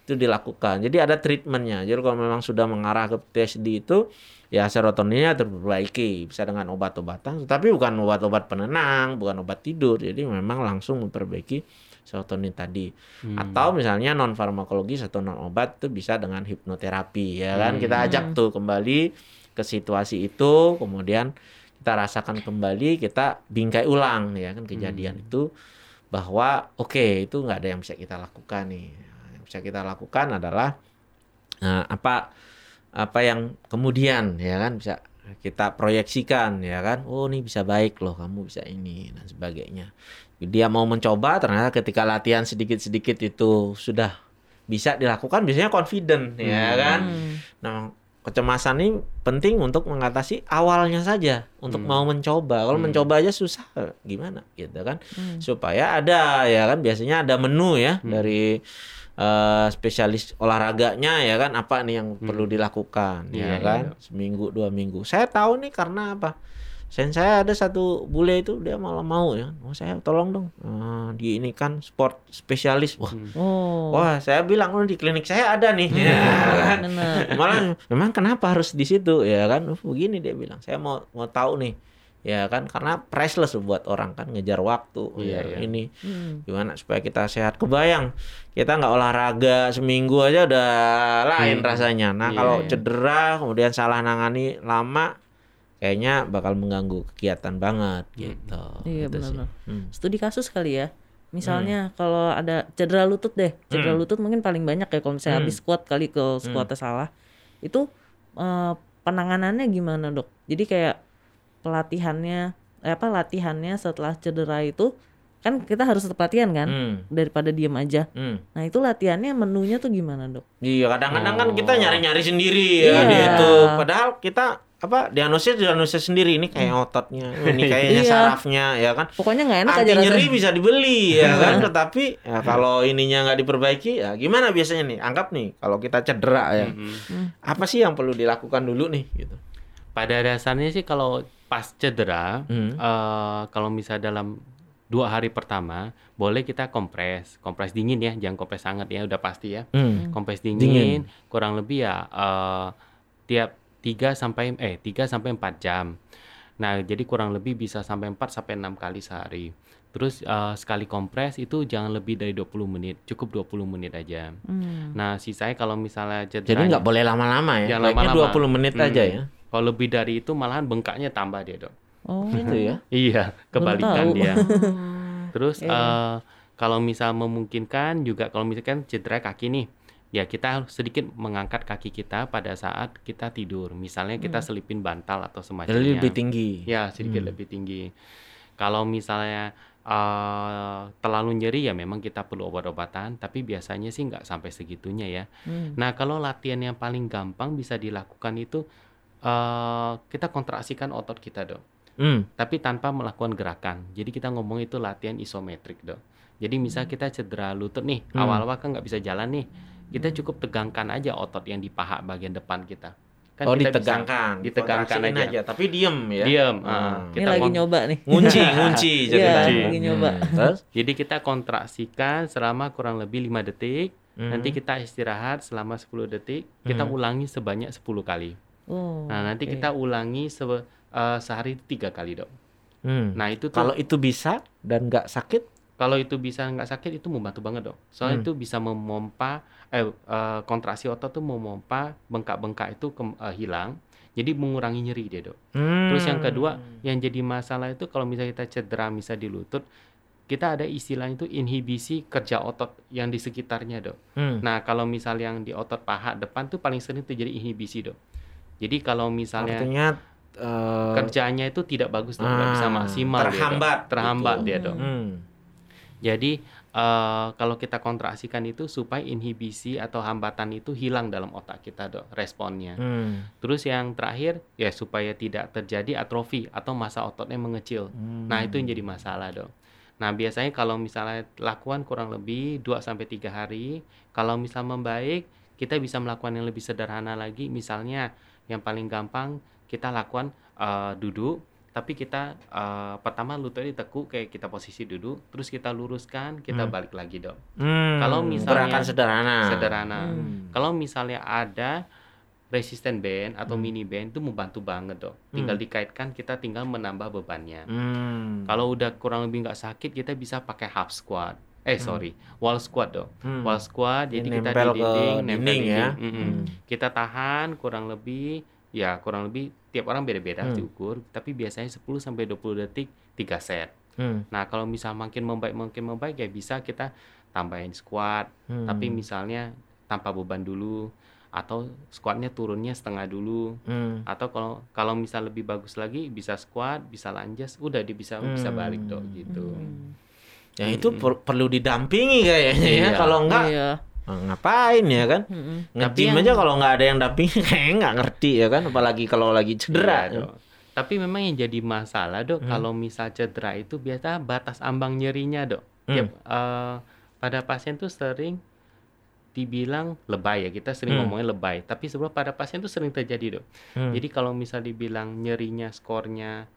itu dilakukan. Jadi ada treatmentnya. Jadi kalau memang sudah mengarah ke PTSD itu ya serotoninnya terperbaiki bisa dengan obat-obatan. Tapi bukan obat-obat penenang bukan obat tidur. Jadi memang langsung memperbaiki serotonin tadi. Hmm. atau misalnya non farmakologis atau non obat itu bisa dengan hipnoterapi ya kan? Hmm. kita ajak tuh kembali ke situasi itu kemudian kita rasakan kembali kita bingkai ulang ya kan kejadian Hmm. itu bahwa oke itu nggak ada yang bisa kita lakukan nih bisa kita lakukan adalah eh, apa apa yang kemudian ya kan bisa kita proyeksikan ya kan oh ini bisa baik loh kamu bisa ini dan sebagainya dia mau mencoba ternyata ketika latihan sedikit-sedikit itu sudah bisa dilakukan biasanya confident ya Hmm. kan Hmm. nah kecemasan ini penting untuk mengatasi awalnya saja untuk Hmm. mau mencoba kalau Hmm. mencoba aja susah gimana gitu kan Hmm. supaya ada ya kan biasanya ada menu ya Hmm. dari eh, spesialis olahraganya ya kan? Apa nih yang Hmm. perlu dilakukan ya Iya, kan? iya. seminggu dua minggu. Saya tahu nih karena apa? Sen saya ada satu bule itu dia malah mau ya. Oh saya tolong dong eh, di ini kan sport spesialis. Wah. Hmm. Oh. wah saya bilang oh di klinik saya ada nih. Hmm. ya kan? Malah memang kenapa harus di situ? Ya kan? Begini dia bilang. Saya mau mau tahu nih ya kan karena priceless buat orang kan ngejar waktu Iya, ngejar iya. ini Hmm. gimana supaya kita sehat kebayang kita nggak olahraga seminggu aja udah lain Hmm. rasanya nah Iya, kalau iya. cedera kemudian salah nangani lama kayaknya bakal mengganggu kegiatan banget Hmm. gitu Iya Gitu sih. benar. Hmm. Studi kasus kali ya. Misalnya kalau ada cedera lutut deh, cedera Hmm. lutut mungkin paling banyak ya kalau misalnya Hmm. habis squat kali ke squatnya salah. Itu eh, penanganannya gimana dok? Jadi kayak pelatihannya, eh, apa latihannya setelah cedera itu kan kita harus tetap latihan kan Hmm. daripada diem aja. Hmm. Nah itu latihannya menunya tuh gimana dok? Iya kadang-kadang kan Oh. kita nyari-nyari sendiri ya Iya. gitu. Padahal kita apa diagnosis diagnosis sendiri ini kayak ototnya, ini kayaknya Iya. sarafnya ya kan. Pokoknya nggak enak aja nyeri rasanya. bisa dibeli ya kan, tetapi ya kalau ininya nggak diperbaiki ya gimana biasanya nih? Anggap nih kalau kita cedera ya, Hmm. apa sih yang perlu dilakukan dulu nih gitu? Pada dasarnya sih kalau pas cedera, Hmm. eh, kalau misal dalam dua hari pertama, boleh kita kompres, kompres dingin ya, jangan kompres hangat ya, udah pasti ya. Hmm. Kompres dingin, Dingin. kurang lebih ya eh, tiap 3 sampai eh 3 sampai 4 jam. Nah, jadi kurang lebih bisa sampai 4 sampai 6 kali sehari. Terus eh, sekali kompres itu jangan lebih dari 20 menit, cukup 20 menit aja. Hmm. Nah, sisanya kalau misalnya Jadi cederanya nggak boleh lama-lama ya. Jangan lama-lama. 20 menit Hmm. aja ya. Kalau lebih dari itu malahan bengkaknya tambah dia, Dok. Oh. Gitu ya. Iya, kebalikan dia. Terus Iya. eh, kalau misal memungkinkan juga kalau misalkan cedera kaki nih, ya kita harus sedikit mengangkat kaki kita pada saat kita tidur. Misalnya kita selipin bantal atau Jadi semacamnya. lebih tinggi. Ya, sedikit Hmm. lebih tinggi. Kalau misalnya eh, terlalu nyeri ya memang kita perlu obat-obatan, tapi biasanya sih nggak sampai segitunya ya. Hmm. Nah, kalau latihan yang paling gampang bisa dilakukan itu eh kita kontraksikan otot kita, Dok. Hmm. Tapi tanpa melakukan gerakan. Jadi kita ngomong itu latihan isometrik, Dok. Jadi misal kita cedera lutut nih, Hmm. awal-awal kan nggak bisa jalan nih. Kita cukup tegangkan aja otot yang di paha bagian depan kita. Kan oh kita bisa ditegangkan, ditegangkan dikontraksiin aja. Tapi diem ya. Diam. Ah. ah. Ini Kita lagi kon- nyoba nih. Ngunci, ngunci Iya, ceritanya. lagi nyoba. Hmm. Terus? Jadi kita kontraksikan selama kurang lebih 5 detik. Hmm. Nanti kita istirahat selama 10 detik. Kita Hmm. ulangi sebanyak 10 kali. Oh, Nah, nanti oke. kita ulangi se- eh, sehari tiga kali, Dok. Hmm. Nah, itu tuh Kalau itu bisa dan nggak sakit, kalau itu bisa nggak sakit itu membantu banget, Dok. Soalnya Hmm. itu bisa memompa eh, eh, kontraksi otot tuh memompa bengkak-bengkak itu ke- eh, hilang. Jadi mengurangi nyeri dia, Dok. Hmm. Terus yang kedua, yang jadi masalah itu kalau misalnya kita cedera misal di lutut, kita ada istilahnya itu inhibisi kerja otot yang di sekitarnya, Dok. Hmm. Nah, kalau misal yang di otot paha depan tuh paling sering terjadi inhibisi, Dok. Jadi kalau misalnya artinya eh, kerjanya itu tidak bagus, nggak bisa ah, maksimal dia, Dok. terhambat Terhambat gitu. dia, Dok. hmm. Jadi eh, kalau kita kontraksikan itu supaya inhibisi atau hambatan itu hilang dalam otak kita, Dok, responnya. Hmm. Terus yang terakhir ya supaya tidak terjadi atrofi atau masa ototnya mengecil. Hmm. Nah, itu yang jadi masalah, Dok. Nah, biasanya kalau misalnya lakukan kurang lebih 2 sampai 3 hari, kalau misal membaik, kita bisa melakukan yang lebih sederhana lagi, misalnya yang paling gampang kita lakukan eh, duduk, tapi kita eh, pertama lututnya ditekuk kayak kita posisi duduk, terus kita luruskan, kita Hmm. balik lagi, Dok. Hmm. Kalau misalnya- gerakan sederhana. Sederhana. Hmm. Kalau misalnya ada resisten band atau Hmm. mini band itu membantu banget, Dok. Tinggal dikaitkan, kita tinggal menambah bebannya. Hmm. Kalau udah kurang lebih nggak sakit, kita bisa pakai half squat. Eh Hmm. sorry, wall squat dong. Hmm. Wall squat, jadi kita di dinding, nempel dinding ya. dinding. Mm-mm. Hmm. Kita tahan kurang lebih, ya kurang lebih tiap orang beda-beda Hmm. diukur, tapi biasanya 10 sampai 20 detik 3 set. Hmm. Nah kalau misal makin membaik makin membaik ya bisa kita tambahin squat, Hmm. tapi misalnya tanpa beban dulu, atau squatnya turunnya setengah dulu, Hmm. atau kalau kalau misal lebih bagus lagi bisa squat, bisa lunges, udah dia bisa bisa balik dong Hmm. gitu. Hmm. Ya itu per- perlu didampingi kayaknya ya. Iya. Kalau enggak Iya. eh, ngapain ya kan? Mm-mm. Nge-gym yang- aja kalau nggak ada yang dampingi kayaknya nggak ngerti ya kan apalagi kalau lagi cedera. Iya. Tapi memang yang jadi masalah dok, Hmm. kalau misal cedera itu biasa batas ambang nyerinya dok. Hmm. Tiap, eh, pada pasien tuh sering dibilang lebay ya, kita sering Hmm. ngomongin lebay. Tapi sebenarnya pada pasien tuh sering terjadi dok. Hmm. Jadi kalau misal dibilang nyerinya skornya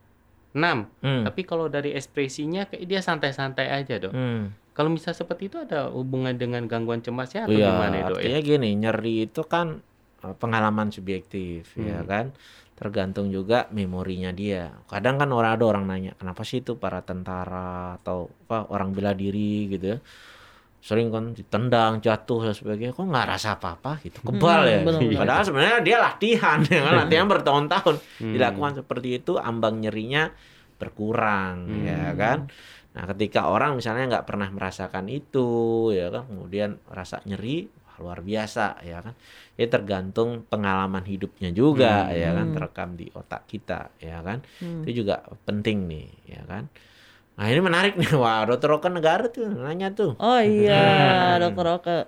6, Hmm. tapi kalau dari ekspresinya kayak dia santai-santai aja dok. Hmm. Kalau misal seperti itu ada hubungan dengan gangguan cemasnya atau Iya, gimana ya dok? ya? artinya gini, nyeri itu kan eh, pengalaman subjektif ya Hmm. kan. Tergantung juga memorinya dia. Kadang kan orang ada orang nanya, kenapa sih itu para tentara atau apa orang bela diri gitu ya. Sering kan ditendang, jatuh dan sebagainya, kok nggak rasa apa-apa gitu. Kebal Hmm, ya. benar-benar. Padahal sebenarnya dia latihan ya kan, latihan bertahun-tahun. Hmm. Dilakukan seperti itu ambang nyerinya berkurang Hmm. ya kan. Nah, ketika orang misalnya nggak pernah merasakan itu, ya kan, kemudian rasa nyeri wah, luar biasa, ya kan. Ya tergantung pengalaman hidupnya juga, Hmm. ya kan, Hmm. terekam di otak kita, ya kan. Hmm. Itu juga penting nih, ya kan. Nah, ini menarik nih, wah, dokter Roka negara tuh nanya tuh. Oh iya, dokter Oke.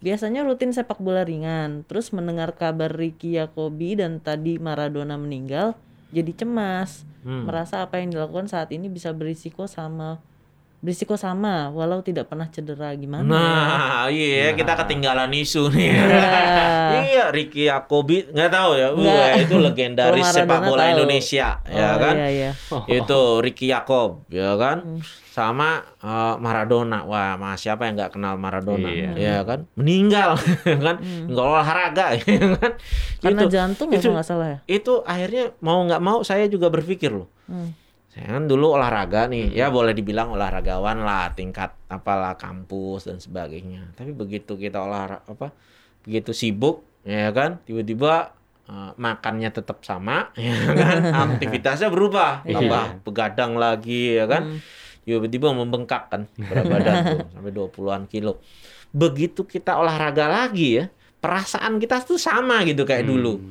Biasanya rutin sepak bola ringan, terus mendengar kabar Ricky Yakobi dan tadi Maradona meninggal, jadi cemas. Hmm. Merasa apa yang dilakukan saat ini bisa berisiko sama berisiko sama walau tidak pernah cedera gimana? Nah, iya kita ketinggalan isu nih. Iya. iya, Ricky Yakobi nggak tahu ya. Nggak. Wah, itu legendaris sepak bola tahu. Indonesia, ya Oh, kan? Iya, iya. Itu Ricky Yakob, ya kan? Sama eh, Maradona. Wah, mas siapa yang nggak kenal Maradona? Iya. Ya kan? Meninggal, kan? Nggak olahraga, ya kan? Karena Itu- jantung ya itu- kalau nggak salah ya. itu akhirnya mau nggak mau saya juga berpikir loh. Hmm. Saya kan dulu olahraga nih, ya boleh dibilang olahragawan lah, tingkat apalah kampus dan sebagainya. Tapi begitu kita olahraga apa, begitu sibuk, ya kan, tiba-tiba eh, makannya tetap sama, ya kan, aktivitasnya berubah, Iya. tambah begadang lagi, ya kan, tiba-tiba membengkak kan berat badan tuh sampai 20-an kilo. Begitu kita olahraga lagi ya, perasaan kita tuh sama gitu kayak dulu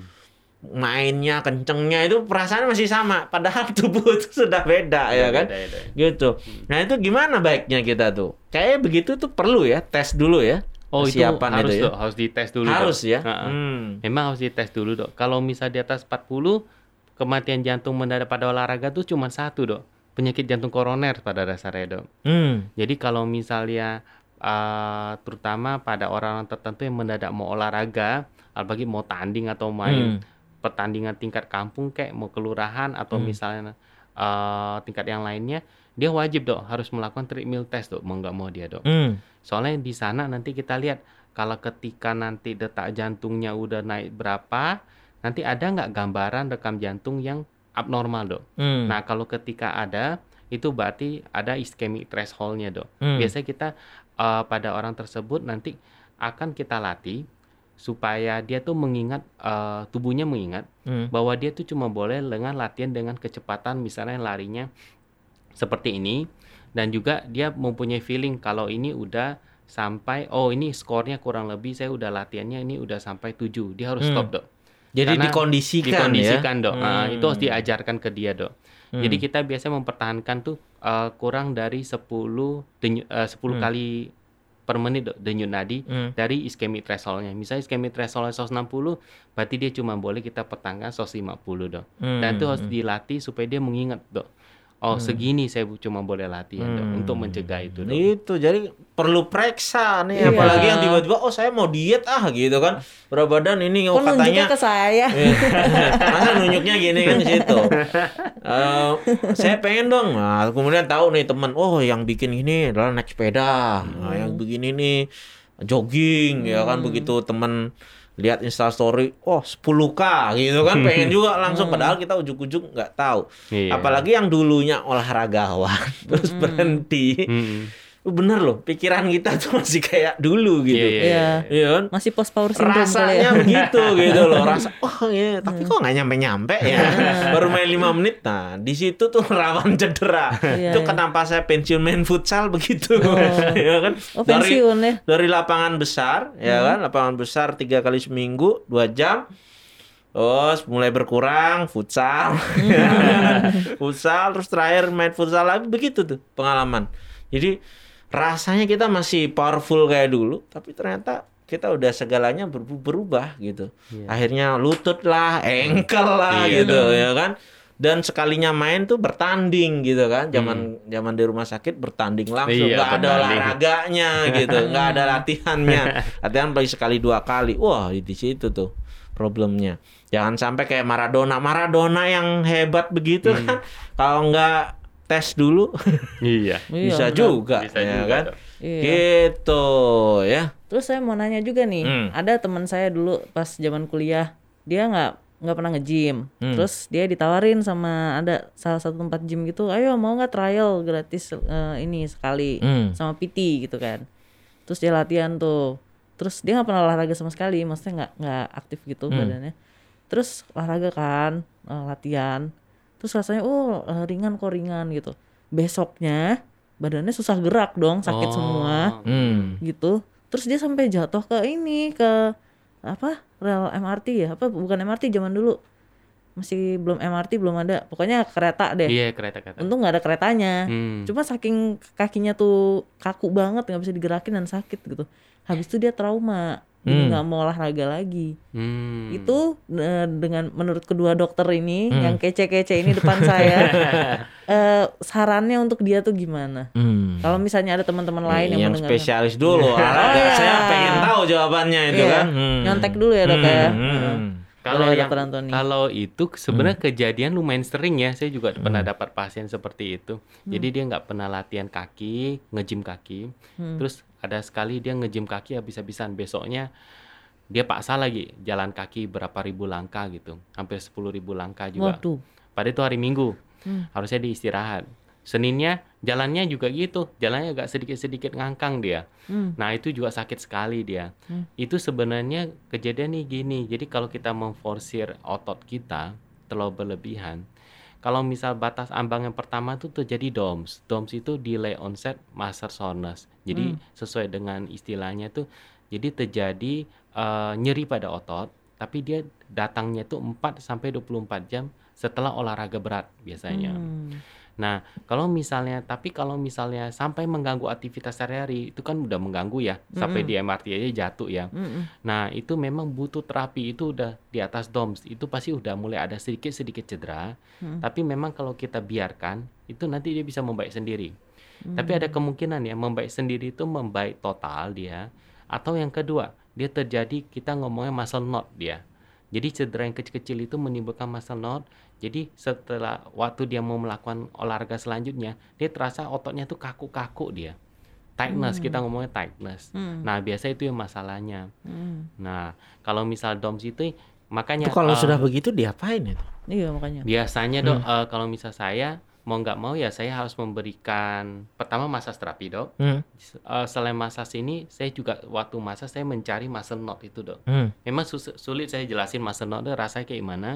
mainnya kencengnya itu perasaan masih sama padahal tubuh itu sudah beda ya kan Beda, beda. gitu nah itu gimana baiknya kita tuh kayak begitu tuh perlu ya tes dulu ya Oh itu Kesiapan harus itu ya? dok, harus dites dulu. harus dok. ya Ha-ha. Hmm. Memang harus dites dulu dok. Kalau misal di atas 40 kematian jantung mendadak pada olahraga tuh cuma satu dok. Penyakit jantung koroner pada dasarnya dok. Hmm. Jadi kalau misalnya eh, terutama pada orang-orang tertentu yang mendadak mau olahraga, apalagi mau tanding atau main Hmm. Pertandingan tingkat kampung kayak mau kelurahan atau Hmm. misalnya eh, tingkat yang lainnya, dia wajib dok harus melakukan treadmill test dok mau nggak mau dia dok. Hmm. Soalnya di sana nanti kita lihat kalau ketika nanti detak jantungnya udah naik berapa, nanti ada nggak gambaran rekam jantung yang abnormal dok. Hmm. Nah kalau ketika ada itu berarti ada ischemic thresholdnya dok. Hmm. Biasanya kita eh, pada orang tersebut nanti akan kita latih supaya dia tuh mengingat eh, tubuhnya mengingat Hmm. bahwa dia tuh cuma boleh dengan latihan dengan kecepatan misalnya larinya seperti ini dan juga dia mempunyai feeling kalau ini udah sampai oh ini skornya kurang lebih saya udah latihannya ini udah sampai 7 dia harus Hmm. stop dok jadi Karena dikondisikan, dikondisikan ya dok Ah, Hmm. itu harus diajarkan ke dia dok Hmm. jadi kita biasa mempertahankan tuh eh, kurang dari 10 denyu- eh, 10 Hmm. kali per menit denyut nadi Hmm. dari ischemic thresholdnya misalnya ischemic thresholdnya 160 berarti dia cuma boleh kita pertahankan 150 dok Hmm. dan itu harus Hmm. dilatih supaya dia mengingat dok oh segini saya cuma boleh latihan Hmm. untuk mencegah itu dok Itu jadi perlu periksa nih Iya. apalagi yang tiba-tiba oh saya mau diet ah gitu kan berat badan ini oh Kok nunjuknya katanya ke saya? Iya. Masa nunjuknya gini kan di situ. Eh, saya pengen dong. Nah, kemudian tahu nih teman, oh yang bikin ini adalah naik sepeda. Nah, yang begini nih jogging ya kan begitu teman lihat Insta story, oh 10k gitu kan pengen juga langsung padahal kita ujuk-ujuk nggak tahu. Iya. Apalagi yang dulunya olahragawan terus berhenti. Hmm. Bener loh, pikiran kita tuh masih kayak dulu gitu. Iya, iya, Iya. Iya kan? Masih post power syndrome ya. rasanya begitu gitu loh rasa oh iya tapi kok nggak nyampe nyampe ya baru main lima menit nah di situ tuh rawan cedera Iya, itu iya. kenapa saya pensiun main futsal begitu ya kan Oh dari pensiun ya? dari lapangan besar ya kan lapangan besar tiga kali seminggu dua jam Terus mulai berkurang futsal, futsal terus terakhir main futsal lagi begitu tuh pengalaman. Jadi rasanya kita masih powerful kayak dulu, tapi ternyata kita udah segalanya ber- berubah gitu. Akhirnya lutut lah, engkel lah Iya gitu ya kan. Dan sekalinya main tuh bertanding gitu kan. Zaman zaman di rumah sakit bertanding langsung, Iya, nggak ada olahraganya gitu, nggak ada latihannya. Latihan paling sekali dua kali. Wah di situ tuh problemnya. Jangan sampai kayak Maradona, Maradona yang hebat begitu kan. Kalau nggak tes dulu iya Iya, bisa benar. juga, Bisa ya juga, kan? Iya. Gitu ya. Terus saya mau nanya juga nih, Hmm. ada teman saya dulu pas zaman kuliah, dia nggak nggak pernah nge-gym. Hmm. Terus dia ditawarin sama ada salah satu tempat gym gitu, ayo mau nggak trial gratis eh, ini sekali Hmm. sama PT gitu kan. Terus dia latihan tuh. Terus dia nggak pernah olahraga sama sekali, maksudnya nggak nggak aktif gitu Hmm. badannya. Terus olahraga kan, eh, latihan. Terus rasanya oh eh, ringan kok ringan gitu. Besoknya badannya susah gerak dong, sakit Oh, semua. Hmm. gitu. Terus dia sampai jatuh ke ini ke apa rel MRT ya? Apa bukan MRT zaman dulu. Masih belum MRT belum ada. Pokoknya kereta deh. Iya kereta kereta untung nggak ada keretanya. Hmm. cuma saking kakinya tuh kaku banget nggak bisa digerakin dan sakit gitu. Habis itu dia trauma jadi Hmm. nggak mau olahraga lagi. Hmm. Itu eh, dengan menurut kedua dokter ini Hmm. yang kece-kece ini depan saya, eh, sarannya untuk dia tuh gimana? Hmm. Kalau misalnya ada teman-teman lain yang, yang mendengar, spesialis dulu olahraga. iya. Saya pengen tahu jawabannya itu Iya. kan. Hmm. nyontek dulu ya dok ya. Hmm, hmm. Kalau yang kalau itu sebenarnya kejadian lumayan sering ya. Saya juga pernah dapat pasien seperti itu. Jadi dia nggak pernah latihan kaki, ngejim kaki. Hmm. Terus ada sekali dia ngejim kaki habis-habisan. Besoknya dia paksa lagi jalan kaki berapa ribu langkah gitu. Hampir 10 ribu langkah juga. Waduh. Padahal itu hari Minggu. Hmm. Harusnya dia istirahat. Seninnya jalannya juga gitu. Jalannya agak sedikit-sedikit ngangkang dia. Hmm. Nah itu juga sakit sekali dia. Hmm. Itu sebenarnya kejadian nih gini. Jadi kalau kita memforsir otot kita terlalu berlebihan, kalau misal batas ambang yang pertama itu terjadi DOMS. DOMS itu delay onset muscle soreness. Jadi sesuai dengan istilahnya tuh, jadi terjadi eh, nyeri pada otot, tapi dia datangnya tuh 4 sampai 24 jam setelah olahraga berat biasanya. Hmm. Nah, kalau misalnya, tapi kalau misalnya sampai mengganggu aktivitas sehari-hari, itu kan udah mengganggu ya, sampai di MRT aja jatuh ya. Mm-mm. Nah, itu memang butuh terapi, itu udah di atas DOMS, itu pasti udah mulai ada sedikit-sedikit cedera. Hmm. Tapi memang kalau kita biarkan, itu nanti dia bisa membaik sendiri. Tapi ada kemungkinan ya, membaik sendiri itu membaik total dia, atau yang kedua, dia terjadi kita ngomongnya muscle knot dia. Jadi cedera yang kecil-kecil itu menimbulkan muscle knot. Jadi setelah waktu dia mau melakukan olahraga selanjutnya, dia terasa ototnya tuh kaku-kaku dia. Tightness, kita ngomongnya tightness. Hmm. Nah, biasa itu yang masalahnya. Hmm. Nah, kalau misal DOMS itu makanya Itu kalau eh, sudah begitu diapain itu? Iya makanya. biasanya dok eh, kalau misal saya mau nggak mau ya saya harus memberikan pertama masas terapi dok. Hmm. Eh, selain masas ini saya juga waktu masas saya mencari muscle knot itu dok. Hmm. Memang sulit saya jelasin muscle knot itu rasanya kayak gimana.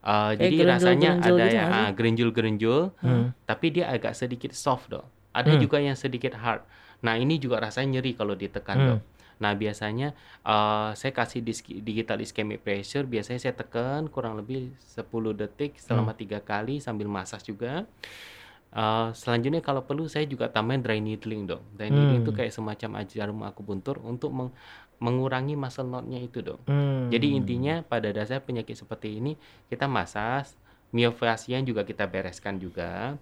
Eh, Kayak jadi rasanya gerenjul-gerenjul ada gitu yang sih? ah, gerenjul-gerenjul, Hmm. tapi dia agak sedikit soft dok. Ada Hmm. juga yang sedikit hard. Nah ini juga rasanya nyeri kalau ditekan Hmm. dok. Nah biasanya eh, saya kasih digital ischemic pressure, biasanya saya tekan kurang lebih 10 detik selama tiga kali sambil masas juga. Eh, selanjutnya kalau perlu saya juga tambahin dry needling dok. Dry needling Hmm. itu kayak semacam jarum akupuntur untuk meng- mengurangi muscle knot-nya itu dok. Hmm. Jadi intinya pada dasar penyakit seperti ini kita masas, miofascian juga kita bereskan juga.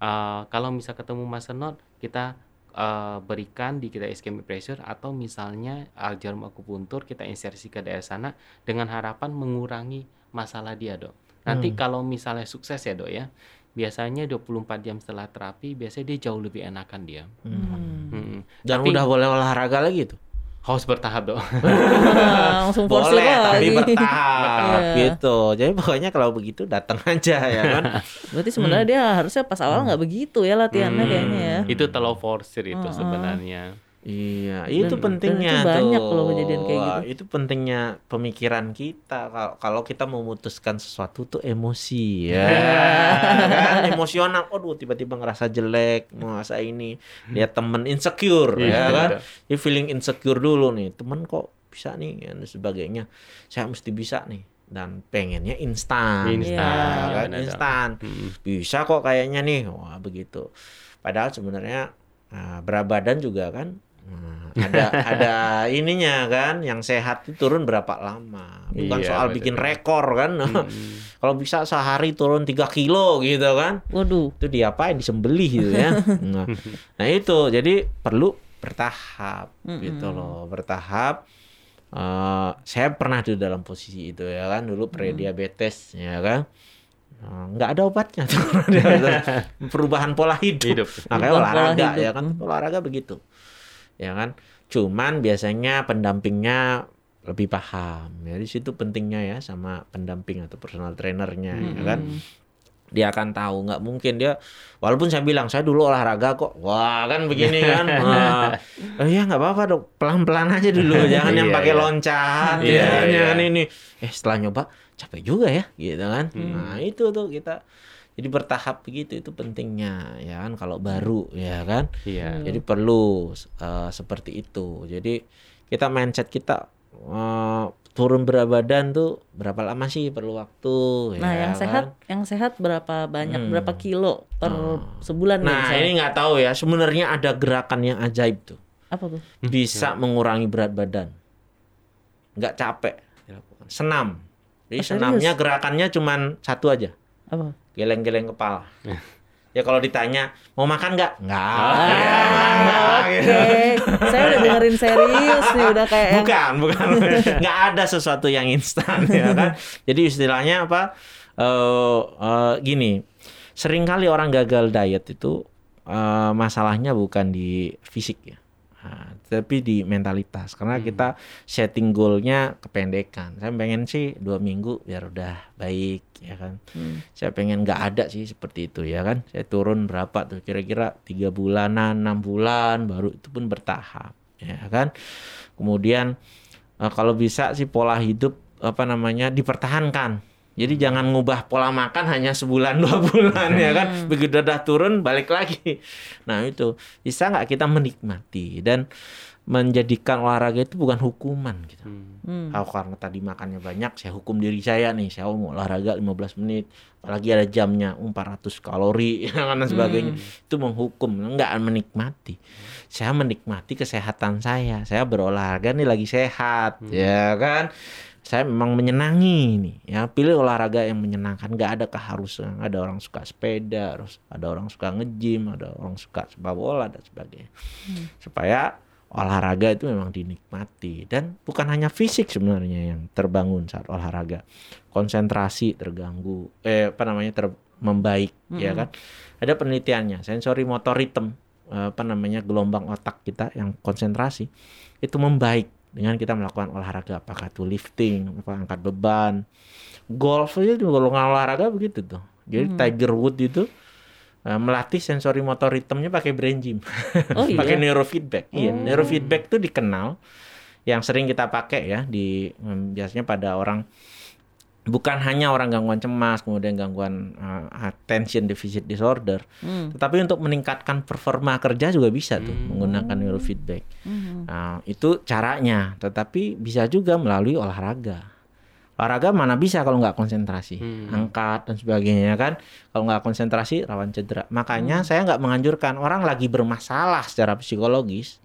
Eh, kalau misal ketemu muscle knot kita eh, berikan di kita ischemic pressure atau misalnya eh, jarum akupuntur kita insersi ke daerah sana dengan harapan mengurangi masalah dia dok. Nanti kalau misalnya sukses ya dok ya, biasanya 24 jam setelah terapi biasanya dia jauh lebih enakan dia. Hmm. Mm-mm. Dan Tapi udah boleh olahraga lagi tuh. Harus bertahap dok. langsung Boleh, tapi lagi. bertahap Iya. gitu. Jadi pokoknya kalau begitu datang aja ya kan. Berarti sebenarnya dia harusnya pas awal nggak begitu ya latihannya Hmm, kayaknya ya. Itu terlalu forsir itu Heeh. sebenarnya. Iya, itu Dan- pentingnya dan itu banyak tuh. loh kejadian kayak Wah, gitu. Itu pentingnya pemikiran kita. Kalau kalau kita memutuskan sesuatu tuh emosi ya. kan emosional. Aduh, tiba-tiba ngerasa jelek, ngerasa ini. Lihat temen insecure Iya, ya kan. betul. Dia feeling insecure dulu nih. Temen kok bisa nih dan sebagainya. Saya mesti bisa nih dan pengennya instan. Instan, Iya. kan? instan. Bisa kok kayaknya nih. Wah, begitu. Padahal sebenarnya nah, berat badan juga kan nah, ada ada ininya kan yang sehat itu turun berapa lama? Bukan Iya, soal betul. bikin rekor kan? Mm-mm. kalau bisa sehari turun 3 kilo gitu kan? Waduh. itu diapain? Disembelih gitu ya. Nah, nah itu jadi perlu bertahap gitu loh bertahap. Eh, saya pernah di dalam posisi itu ya kan dulu prediabetes ya kan. Eh, nggak ada obatnya tuh. Perubahan pola hidup, Hidup. makanya pola olahraga hidup. ya kan olahraga begitu ya kan? Cuman biasanya pendampingnya lebih paham. Ya di situ pentingnya ya sama pendamping atau personal trainernya ya kan? Dia akan tahu nggak mungkin dia walaupun saya bilang saya dulu olahraga kok. Wah kan begini kan? Wah. oh ya nggak apa-apa dok pelan-pelan aja dulu jangan yang Iya, pakai iya. loncat Iya, ya, jangan ini eh setelah nyoba capek juga ya gitu kan? Nah itu tuh kita jadi bertahap begitu itu pentingnya ya kan kalau baru ya kan Iya. jadi perlu eh, seperti itu jadi kita mindset kita eh, turun berat badan tuh berapa lama sih perlu waktu Nah, ya yang kan? sehat, yang sehat berapa banyak, Hmm. berapa kilo per Oh. sebulan nih Nah misalnya? ini nggak tahu ya sebenarnya ada gerakan yang ajaib tuh Apa tuh? bisa mengurangi berat badan. nggak capek dilakukan. Senam. Jadi Oh, serius? senamnya gerakannya cuman satu aja, Apa? Geleng-geleng kepala. ya kalau ditanya mau makan nggak? Nggak. Ah, Ya, Oke, gitu. saya udah dengerin serius nih, udah kayak yang- Bukan, bukan. nggak ada sesuatu yang instan ya kan. Jadi istilahnya apa? eh eh, gini, sering kali orang gagal diet itu eh, masalahnya bukan di fisik ya. Nah, tapi di mentalitas. Karena kita setting goalnya kependekan. Saya pengen sih dua minggu biar udah baik ya kan? Hmm. saya pengen nggak ada sih seperti itu ya kan? Saya turun berapa tuh? Kira-kira tiga bulanan enam bulan baru itu pun bertahap ya kan? Kemudian eh, kalau bisa sih pola hidup apa namanya dipertahankan jadi jangan ngubah pola makan hanya sebulan dua bulan ya kan begitu udah turun balik lagi nah itu bisa nggak kita menikmati dan menjadikan olahraga itu bukan hukuman gitu Hmm. Hmm. Oh, karena tadi makannya banyak, saya hukum diri saya nih, saya mau olahraga 15 menit, apalagi ada jamnya, uh, 400 kalori, dan sebagainya. Itu menghukum, enggak menikmati. Saya menikmati kesehatan saya. Saya berolahraga nih lagi sehat, ya kan? Saya memang menyenangi nih, ya. Pilih olahraga yang menyenangkan. Nggak ada keharusan. Ada orang suka sepeda, harus ada orang suka nge-gym, ada orang suka sepak bola dan sebagainya. Supaya olahraga itu memang dinikmati. Dan bukan hanya fisik sebenarnya yang terbangun saat olahraga. Konsentrasi terganggu eh apa namanya ter membaik ya kan? Ada penelitiannya sensory motor rhythm eh, apa namanya gelombang otak kita yang konsentrasi itu membaik dengan kita melakukan olahraga apakah itu lifting apa angkat beban golf aja juga golongan olahraga begitu tuh jadi Tiger Woods itu eh, melatih sensori motor ritmenya pakai brain gym Oh iya. pakai neurofeedback. Iya, Oh. neurofeedback itu dikenal yang sering kita pakai ya di mm, biasanya pada orang bukan hanya orang gangguan cemas, kemudian gangguan uh, attention deficit disorder, Hmm. tetapi untuk meningkatkan performa kerja juga bisa tuh Hmm. menggunakan neurofeedback. Hmm. Nah, itu caranya, tetapi bisa juga melalui olahraga. Olahraga mana bisa kalau nggak konsentrasi, Hmm. angkat dan sebagainya kan. Kalau nggak konsentrasi rawan cedera. Makanya saya nggak menganjurkan orang lagi bermasalah secara psikologis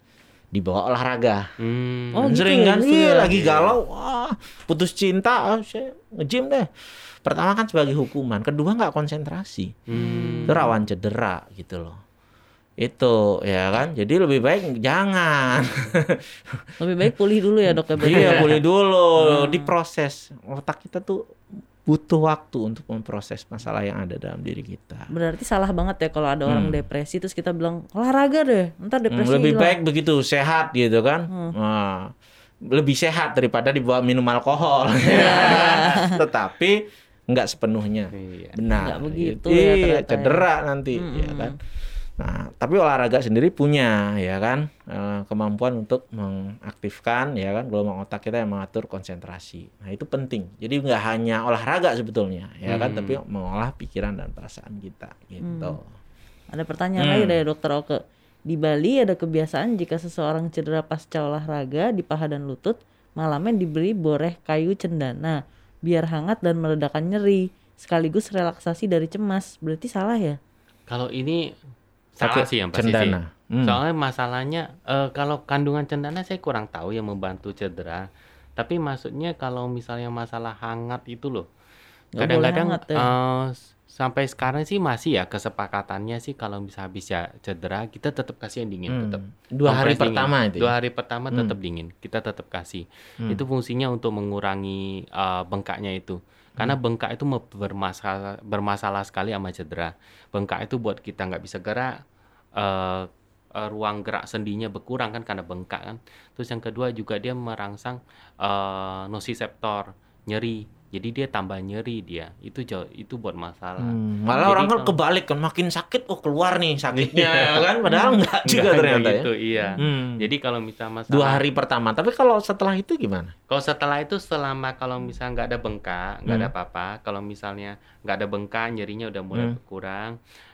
dibawa olahraga. Hmm. Oh, Dan gitu sering ya, kan, iya ya? lagi galau, wah putus cinta, ah, saya nge-gym deh. Pertama kan sebagai hukuman, kedua nggak konsentrasi, Hmm. itu rawan cedera gitu loh. Itu ya kan, jadi lebih baik jangan. Lebih baik pulih dulu ya dok ya. berarti Iya ya? boleh dulu diproses. Otak kita tuh butuh waktu untuk memproses masalah yang ada dalam diri kita. Berarti salah banget ya kalau ada orang Hmm. depresi terus kita bilang olahraga deh, ntar Hmm, depresi lebih hilang." baik begitu sehat gitu kan. Hmm. Nah, lebih sehat daripada dibawa minum alkohol. Iya. Tetapi nggak sepenuhnya Iya. benar. Nggak begitu Iya, ya ternyata ya. cedera nanti Hmm, ya hmm, kan. Nah, tapi olahraga sendiri punya ya kan eh, kemampuan untuk mengaktifkan ya kan gelombang otak kita yang mengatur konsentrasi. Nah, itu penting. Jadi nggak hanya olahraga sebetulnya ya kan, Hmm. tapi mengolah pikiran dan perasaan kita gitu. Ada pertanyaan Hmm. lagi dari dokter Oke. Di Bali ada kebiasaan jika seseorang cedera pasca olahraga di paha dan lutut, malamnya diberi boreh kayu cendana biar hangat dan meredakan nyeri, sekaligus relaksasi dari cemas. Berarti salah ya? Kalau ini salah sih yang pasti sih. cendana. Hmm. Soalnya masalahnya eh, kalau kandungan cendana saya kurang tahu yang membantu cedera. Tapi maksudnya kalau misalnya masalah hangat itu loh. Kadang-kadang ya? s- sampai sekarang sih masih ya kesepakatannya sih kalau bisa habis ya cedera kita tetap kasih yang dingin Hmm. tetap. Dua hari dingin. pertama itu. Dua ya? hari pertama Hmm. tetap dingin. Kita tetap kasih. Hmm. Itu fungsinya untuk mengurangi eh, bengkaknya itu. Karena Hmm. bengkak itu bermasalah bermasalah sekali sama cedera. Bengkak itu buat kita nggak bisa gerak, eh, eh, ruang gerak sendinya berkurang kan karena bengkak kan. Terus yang kedua juga dia merangsang eh, nociceptor nyeri. Jadi dia tambah nyeri dia. Itu jauh itu buat masalah. Hmm, malah Jadi orang kan kebalik kan makin sakit oh keluar nih sakitnya ya kan padahal enggak juga nggak ternyata ya. gitu, iya. Hmm. Jadi kalau misal masalah dua hari pertama tapi kalau setelah itu gimana Kalau setelah itu selama kalau misalnya nggak ada bengkak, nggak ada Hmm. apa-apa. Kalau misalnya nggak ada bengkak, nyerinya udah mulai Hmm. berkurang.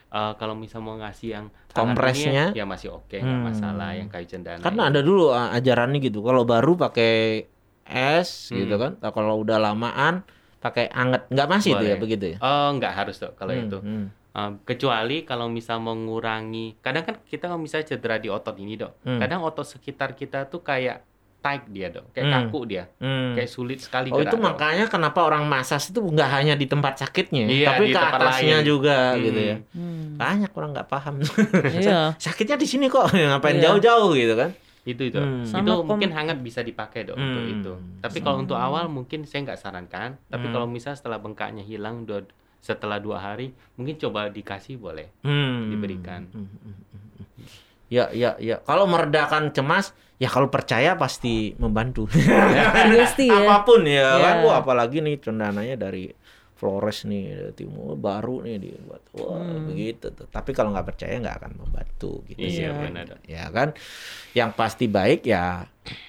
Eh, kalau misal mau ngasih yang Kompresnya? ya, ya masih oke, nggak Hmm. masalah yang kayu cendana. karena ini. ada dulu uh, ajarannya gitu kalau baru pakai es Hmm. gitu kan Nah, kalau udah lamaan pakai anget nggak masih itu ya begitu ya Oh, nggak harus dok kalau Hmm, itu. hmm, Eh, kecuali kalau misal mengurangi, kadang kan kita kalau misalnya cedera di otot ini dok, Hmm. kadang otot sekitar kita tuh kayak tight dia dok, kayak Hmm. kaku dia, Hmm. kayak sulit sekali Oh gerak itu dok. makanya kenapa orang masas itu nggak hanya di tempat sakitnya, Iya, tapi di ke tempat atasnya lain. juga Hmm. gitu ya. Hmm. Banyak orang nggak paham. Iya. Sakitnya di sini kok, ngapain Iya. jauh-jauh gitu kan? Itu itu. Hmm. Sama itu kom- mungkin hangat bisa dipakai dok untuk Hmm. itu. Tapi kalau untuk awal mungkin saya nggak sarankan. Tapi Hmm. kalau misal setelah bengkaknya hilang dua, setelah dua hari, mungkin coba dikasih boleh. Hmm. Diberikan. Hmm, hmm, hmm, hmm. Ya, ya, ya. Kalau meredakan cemas, ya kalau percaya pasti membantu. Sugesti ya. Apa pun ya Ya. kan. Wah, apalagi nih cendananya dari Flores nih dari timur baru nih dibuat. Wah, Hmm. begitu tuh. Tapi kalau nggak percaya nggak akan membantu gitu sih. Iya Iya. benar. Ya kan. Yang pasti baik ya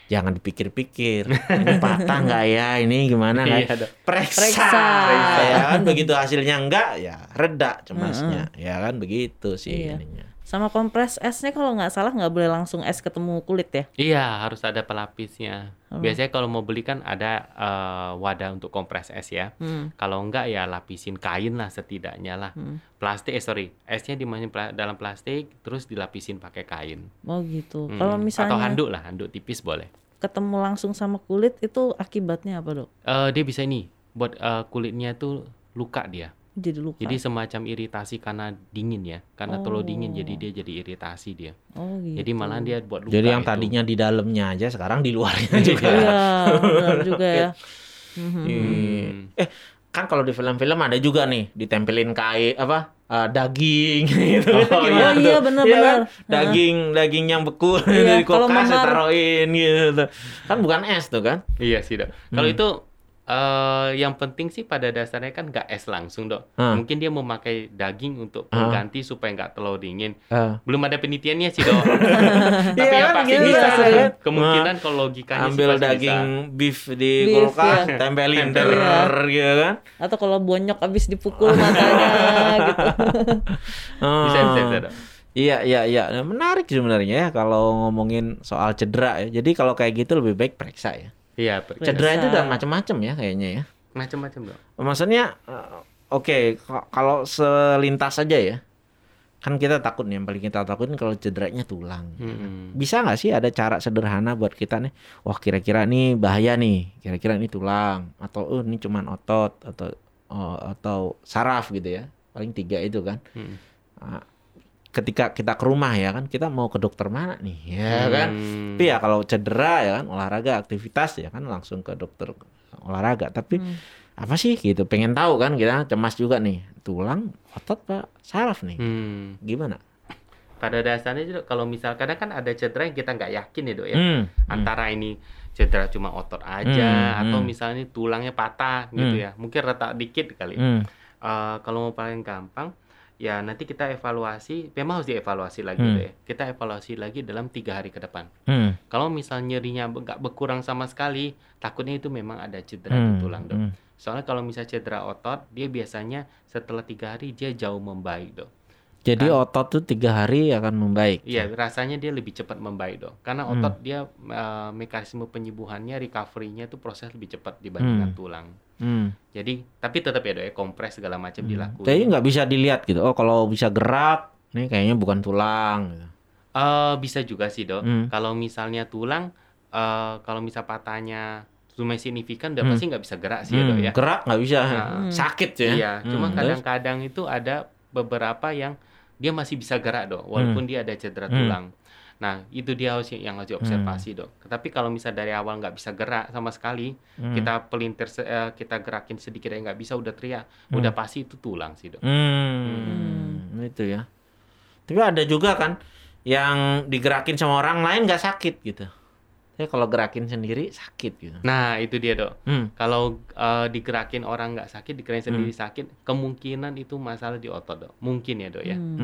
jangan dipikir-pikir. Ini patah nggak ya? Ini gimana kan? Iya. Periksa. Periksa. Ya kan begitu hasilnya enggak ya reda cemasnya. Ya kan begitu sih Iya. ininya. Sama kompres esnya kalau nggak salah nggak boleh langsung es ketemu kulit ya. Iya harus ada pelapisnya. Hmm. Biasanya kalau mau beli kan ada eh, wadah untuk kompres es ya. Hmm. Kalau enggak ya lapisin kain lah setidaknya lah. Hmm. Plastik eh sorry, esnya dimasukin pla- dalam plastik terus dilapisin pakai kain. Oh gitu. Hmm. Kalau misalnya atau handuk lah, handuk tipis boleh. ketemu langsung sama kulit itu akibatnya apa dok? Eh dia bisa ini buat eh, kulitnya tuh luka dia. Jadi luka. Jadi semacam iritasi karena dingin ya, karena terlalu dingin jadi Oh. dia jadi iritasi dia. oh gitu. Jadi malah dia buat luka. Jadi yang itu. tadinya di dalamnya aja sekarang di luarnya juga. Iya benar juga ya. Hmm. Eh, kan kalau di film-film ada juga nih ditempelin kain apa eh, daging gitu. Oh, Gimana iya, tuh? benar, Iya benar. kan? Daging daging yang beku Iya, dari kalau kulkas taruhin gitu. Kan bukan es tuh kan? Iya sih dok. Kalau Hmm. itu eh yang penting sih pada dasarnya kan nggak es langsung dok. Ah. Mungkin dia memakai daging untuk Ah. pengganti supaya nggak terlalu dingin. Eh, Belum ada penelitiannya sih dok. Tapi Iya yang kan, pasti gitu bisa. kan? Kemungkinan kalau logikanya ambil sih daging bisa. beef di Beef, kulkas, ya. tempelin Tempel, der iya. gitu kan? Atau kalau bonyok abis dipukul matanya gitu. Bisa bisa, bisa Oh. dok. Iya iya iya Nah, menarik sebenarnya ya kalau ngomongin soal cedera ya. Jadi kalau kayak gitu lebih baik periksa ya. Iya. Cedera itu udah macam-macam ya kayaknya ya. macam-macam dok. Maksudnya eh, oke ka- kalau selintas saja ya. Kan kita takut nih yang paling kita takutin kalau cederanya tulang. Mm-mm. Bisa nggak sih ada cara sederhana buat kita nih? Wah kira-kira nih bahaya nih. Kira-kira ini tulang atau oh ini cuman otot atau oh, atau saraf gitu ya. Paling tiga itu kan. Mm. Ah, ketika kita ke rumah ya kan kita mau ke dokter mana nih ya kan Hmm. tapi ya kalau cedera ya kan olahraga aktivitas ya kan langsung ke dokter olahraga tapi Hmm. apa sih gitu pengen tahu kan kita cemas juga nih tulang otot pak saraf nih Hmm. gimana Pada dasarnya juga kalau misal kadang kan ada cedera yang kita nggak yakin ya dok ya. Hmm, Antara ini cedera cuma otot aja Hmm, atau hmm. misalnya tulangnya patah gitu Hmm. ya. Mungkin retak dikit kali. hmm, Eh, kalau mau paling gampang ya nanti kita evaluasi memang harus dievaluasi lagi Hmm. deh kita evaluasi lagi dalam tiga hari ke depan hmm, kalau misal nyerinya nggak berkurang sama sekali takutnya itu memang ada cedera di hmm, tulang dok hmm. soalnya kalau misal cedera otot dia biasanya setelah tiga hari dia jauh membaik dok jadi Kan? otot tuh tiga hari akan membaik iya rasanya dia lebih cepat membaik dok karena Hmm. otot dia eh, mekanisme penyembuhannya recovery-nya itu proses lebih cepat dibandingkan Hmm. tulang hmm. jadi tapi tetap ya dok ya kompres segala macam hmm. dilakukan jadi nggak bisa dilihat gitu oh kalau bisa gerak nih kayaknya bukan tulang gitu. Eh bisa juga sih dok. Hmm. Kalau misalnya tulang, eh kalau misal patahnya lumayan signifikan, udah Hmm. pasti nggak bisa gerak sih ya dok Hmm, ya. gerak nggak bisa Nah, sakit ya Iya, cuma Hmm, terus? kadang-kadang itu ada beberapa yang dia masih bisa gerak dok, walaupun dia ada cedera Hmm. Nah itu dia harus yang harus diobservasi dok. Tapi kalau misal dari awal nggak bisa gerak sama sekali, Hmm. kita pelintir, eh, kita gerakin sedikit aja nggak bisa, udah teriak, Hmm. udah pasti itu tulang sih dok. Hmm, itu ya. Tapi ada juga kan yang digerakin sama orang lain nggak sakit gitu. Tapi kalau gerakin sendiri sakit gitu. Nah itu dia dok. Hmm. Kalau eh, digerakin orang nggak sakit, digerakin sendiri Hmm. sakit, kemungkinan itu masalah di otot dok. Mungkin ya dok ya. Hmm.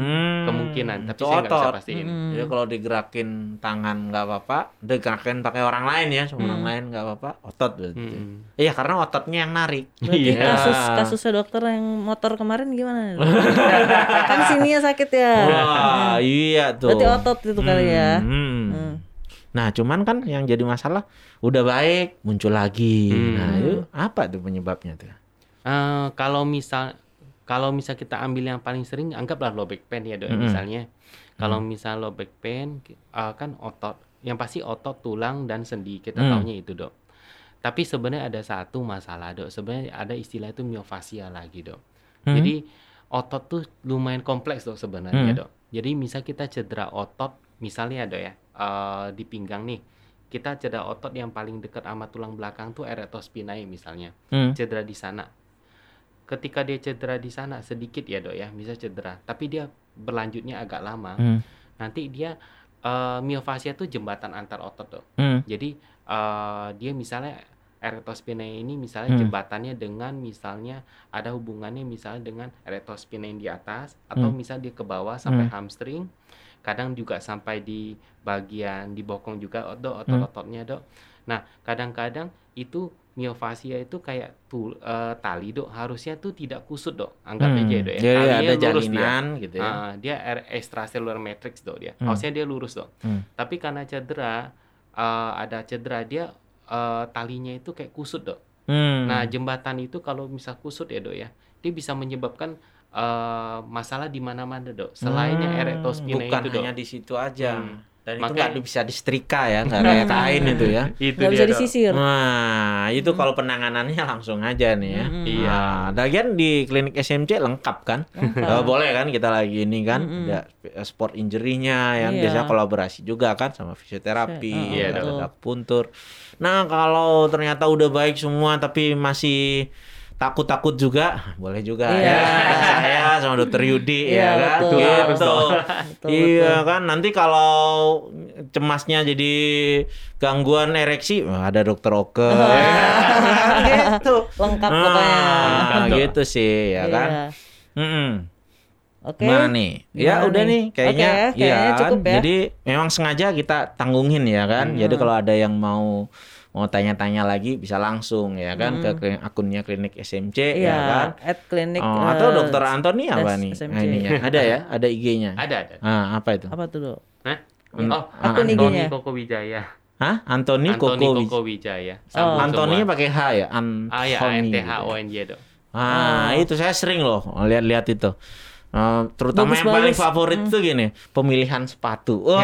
Hmm, Kemungkinan, tapi saya nggak bisa otot. pastiin. Hmm. Jadi kalau digerakin tangan nggak apa-apa, digerakin pakai orang lain ya, sama orang Hmm. lain nggak apa-apa, otot berarti. Mm-mm. Iya karena ototnya yang narik. Berarti Iya. kasus kasusnya dokter yang motor kemarin gimana? kan sininya sakit ya. Wah iya tuh. Berarti otot itu kali ya. Hmm. Hmm. Nah, cuman kan yang jadi masalah udah baik muncul lagi. Hmm. Nah, itu apa tuh penyebabnya tuh? Eh, kalau misal kalau misal kita ambil yang paling sering, anggaplah low back pain ya dok. Mm-mm. Misalnya, kalau misal low back pain, eh, kan otot yang pasti otot, tulang dan sendi kita Hmm. taunya itu dok. Tapi sebenarnya ada satu masalah dok. Sebenarnya ada istilah itu miofasia lagi dok. Hmm. Jadi otot tuh lumayan kompleks dok sebenarnya Hmm. dok. Jadi misal kita cedera otot, misalnya dok ya eh, di pinggang nih, kita cedera otot yang paling dekat sama tulang belakang tuh erector spinae misalnya, Hmm. cedera di sana. Ketika dia cedera di sana sedikit ya dok ya, bisa cedera, tapi dia berlanjutnya agak lama. Hmm. Nanti dia eh, miofasia tuh jembatan antar otot dok. Hmm. Jadi eh, dia misalnya erector spinae ini misalnya Hmm. jembatannya dengan misalnya ada hubungannya misalnya dengan erector spinae di atas atau Hmm. misalnya dia ke bawah sampai Hmm. hamstring. Kadang juga sampai di bagian di bokong juga dok Hmm. otot-ototnya dok. Nah kadang-kadang itu miofasia itu kayak eh, tali dok harusnya tuh tidak kusut dok anggap Hmm. aja dok ya Jadi Talinya ada lurus dia. jalinan gitu ya. Ah, dia er- extracellular matrix dok dia. Hmm. Harusnya dia lurus dok. Hmm. Tapi karena cedera eh, ada cedera dia eh, talinya itu kayak kusut dok. Hmm. Nah jembatan itu kalau misal kusut ya dok ya, dia bisa menyebabkan eh, masalah di mana-mana dok. Selainnya Hmm, erector spinae bukan itu dok. hanya di situ aja. Hmm. Dan itu Makanya- nggak bisa disetrika ya, nggak kayak kain itu ya. Itu dia, bisa disisir Nah, itu kalau penanganannya langsung aja nih ya. Mm-mm. Iya. Nah, lagian di klinik SMC lengkap kan? Eh, boleh kan kita lagi ini kan Mm-mm. ada sport injury-nya yang Iya. biasanya kolaborasi juga kan sama fisioterapi, Iya, Iya, ada akupuntur. Nah, kalau ternyata udah baik semua tapi masih takut-takut juga, boleh juga Iya. ya. Saya sama dokter Yudi Iya, ya kan. betul. Gitu. Betul, iya betul. kan nanti kalau cemasnya jadi gangguan ereksi ada dokter Oke gitu lengkap pokoknya Ah, Lengkap, gitu sih ya kan Iya. Mm-mm. oke Gimana nih? Ya udah nih? nih kayaknya, Oke, kayaknya ya kan? cukup ya. Jadi memang sengaja kita tanggungin ya kan. Jadi kalau ada yang mau mau tanya-tanya lagi bisa langsung ya kan ke klin- akunnya klinik SMC Iya, ya kan. at klinik Oh, eh, atau dokter Antoni apa nih? SMC. Nah, ininya. Ada ya? Ada IG-nya. Ada ada. Ah, apa itu? apa tuh dok? Hah? Hmm. Oh, Akun Antoni IG-nya. Koko Wijaya. Hah? Antoni Antoni Koko. Koko Wijaya. Oh. Antoninya semua. pakai H ya? Antoni. Ah ya, A N T H O ya. N Y dok. Ah, itu saya sering loh lihat-lihat itu. Eh, terutama Bagus, yang paling bagus. favorit tuh gini, pemilihan sepatu. Wah,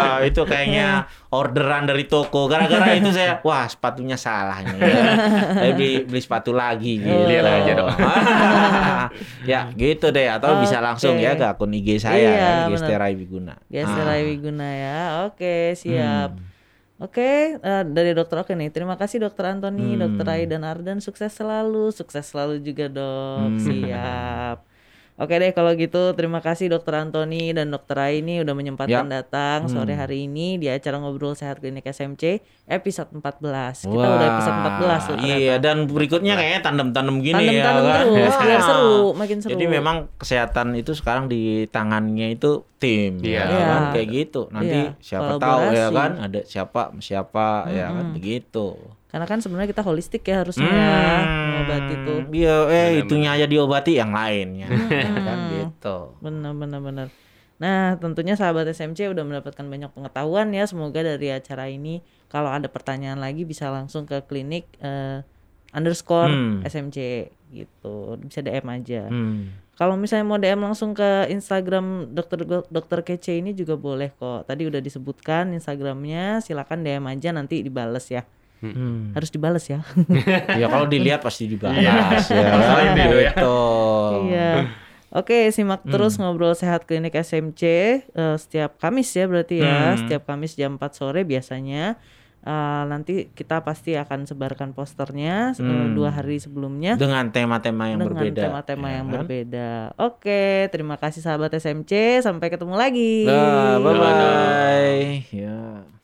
itu kayaknya orderan dari toko. Gara-gara itu saya, wah sepatunya salah nih. saya beli beli sepatu lagi gitu. Lihat aja dong. ya, gitu deh atau bisa langsung ya ke akun IG saya Iya, ya, IG benar. Stera Wiguna. Geser Ah. Wiguna ya oke siap Hmm. Oke, eh, dari dokter Oke nih. Terima kasih dokter Antoni, Hmm. dokter Rai dan Ardan. Sukses selalu, sukses selalu juga dok. Hmm. Siap. Oke deh kalau gitu terima kasih dokter Antoni dan dokter Rai ini udah menyempatkan Yap. datang sore Hmm. hari ini di acara ngobrol sehat klinik SMC episode 14. Kita udah episode 14 tuh ternyata. Iya, dan berikutnya kayaknya tandem-tandem gini Tandem-tandem ya kan. terus biar Wah. seru, makin seru. Jadi memang kesehatan itu sekarang di tangannya itu tim Iya. ya kan Iya. kayak gitu. Nanti Iya, siapa tahu ya kan ada siapa siapa ya kan begitu. Karena kan sebenarnya kita holistik ya harusnya ya, mengobati tuh. Iya, eh Benar-benar. itunya aja diobati yang lainnya. kan gitu. Benar benar benar. Nah, tentunya sahabat SMC udah mendapatkan banyak pengetahuan ya. Semoga dari acara ini kalau ada pertanyaan lagi bisa langsung ke klinik eh, underscore Hmm. SMC gitu. Bisa DM aja. Hmm. Kalau misalnya mau DM langsung ke Instagram dokter dokter kece ini juga boleh kok. Tadi udah disebutkan Instagramnya, silakan DM aja nanti dibales ya. Hmm. Harus dibales ya. ya kalau dilihat pasti dibalas ya. Masalah itu ya. Iya. Oke, simak terus Hmm. ngobrol sehat klinik SMC eh, setiap Kamis ya berarti ya. Hmm. Setiap Kamis jam 4 sore biasanya. Eh, nanti kita pasti akan sebarkan posternya eh, Hmm. dua hari sebelumnya Dengan tema-tema yang dengan berbeda. tema-tema ya yang kan? berbeda. Oke, terima kasih sahabat SMC. Sampai ketemu lagi. Dah, bye-bye.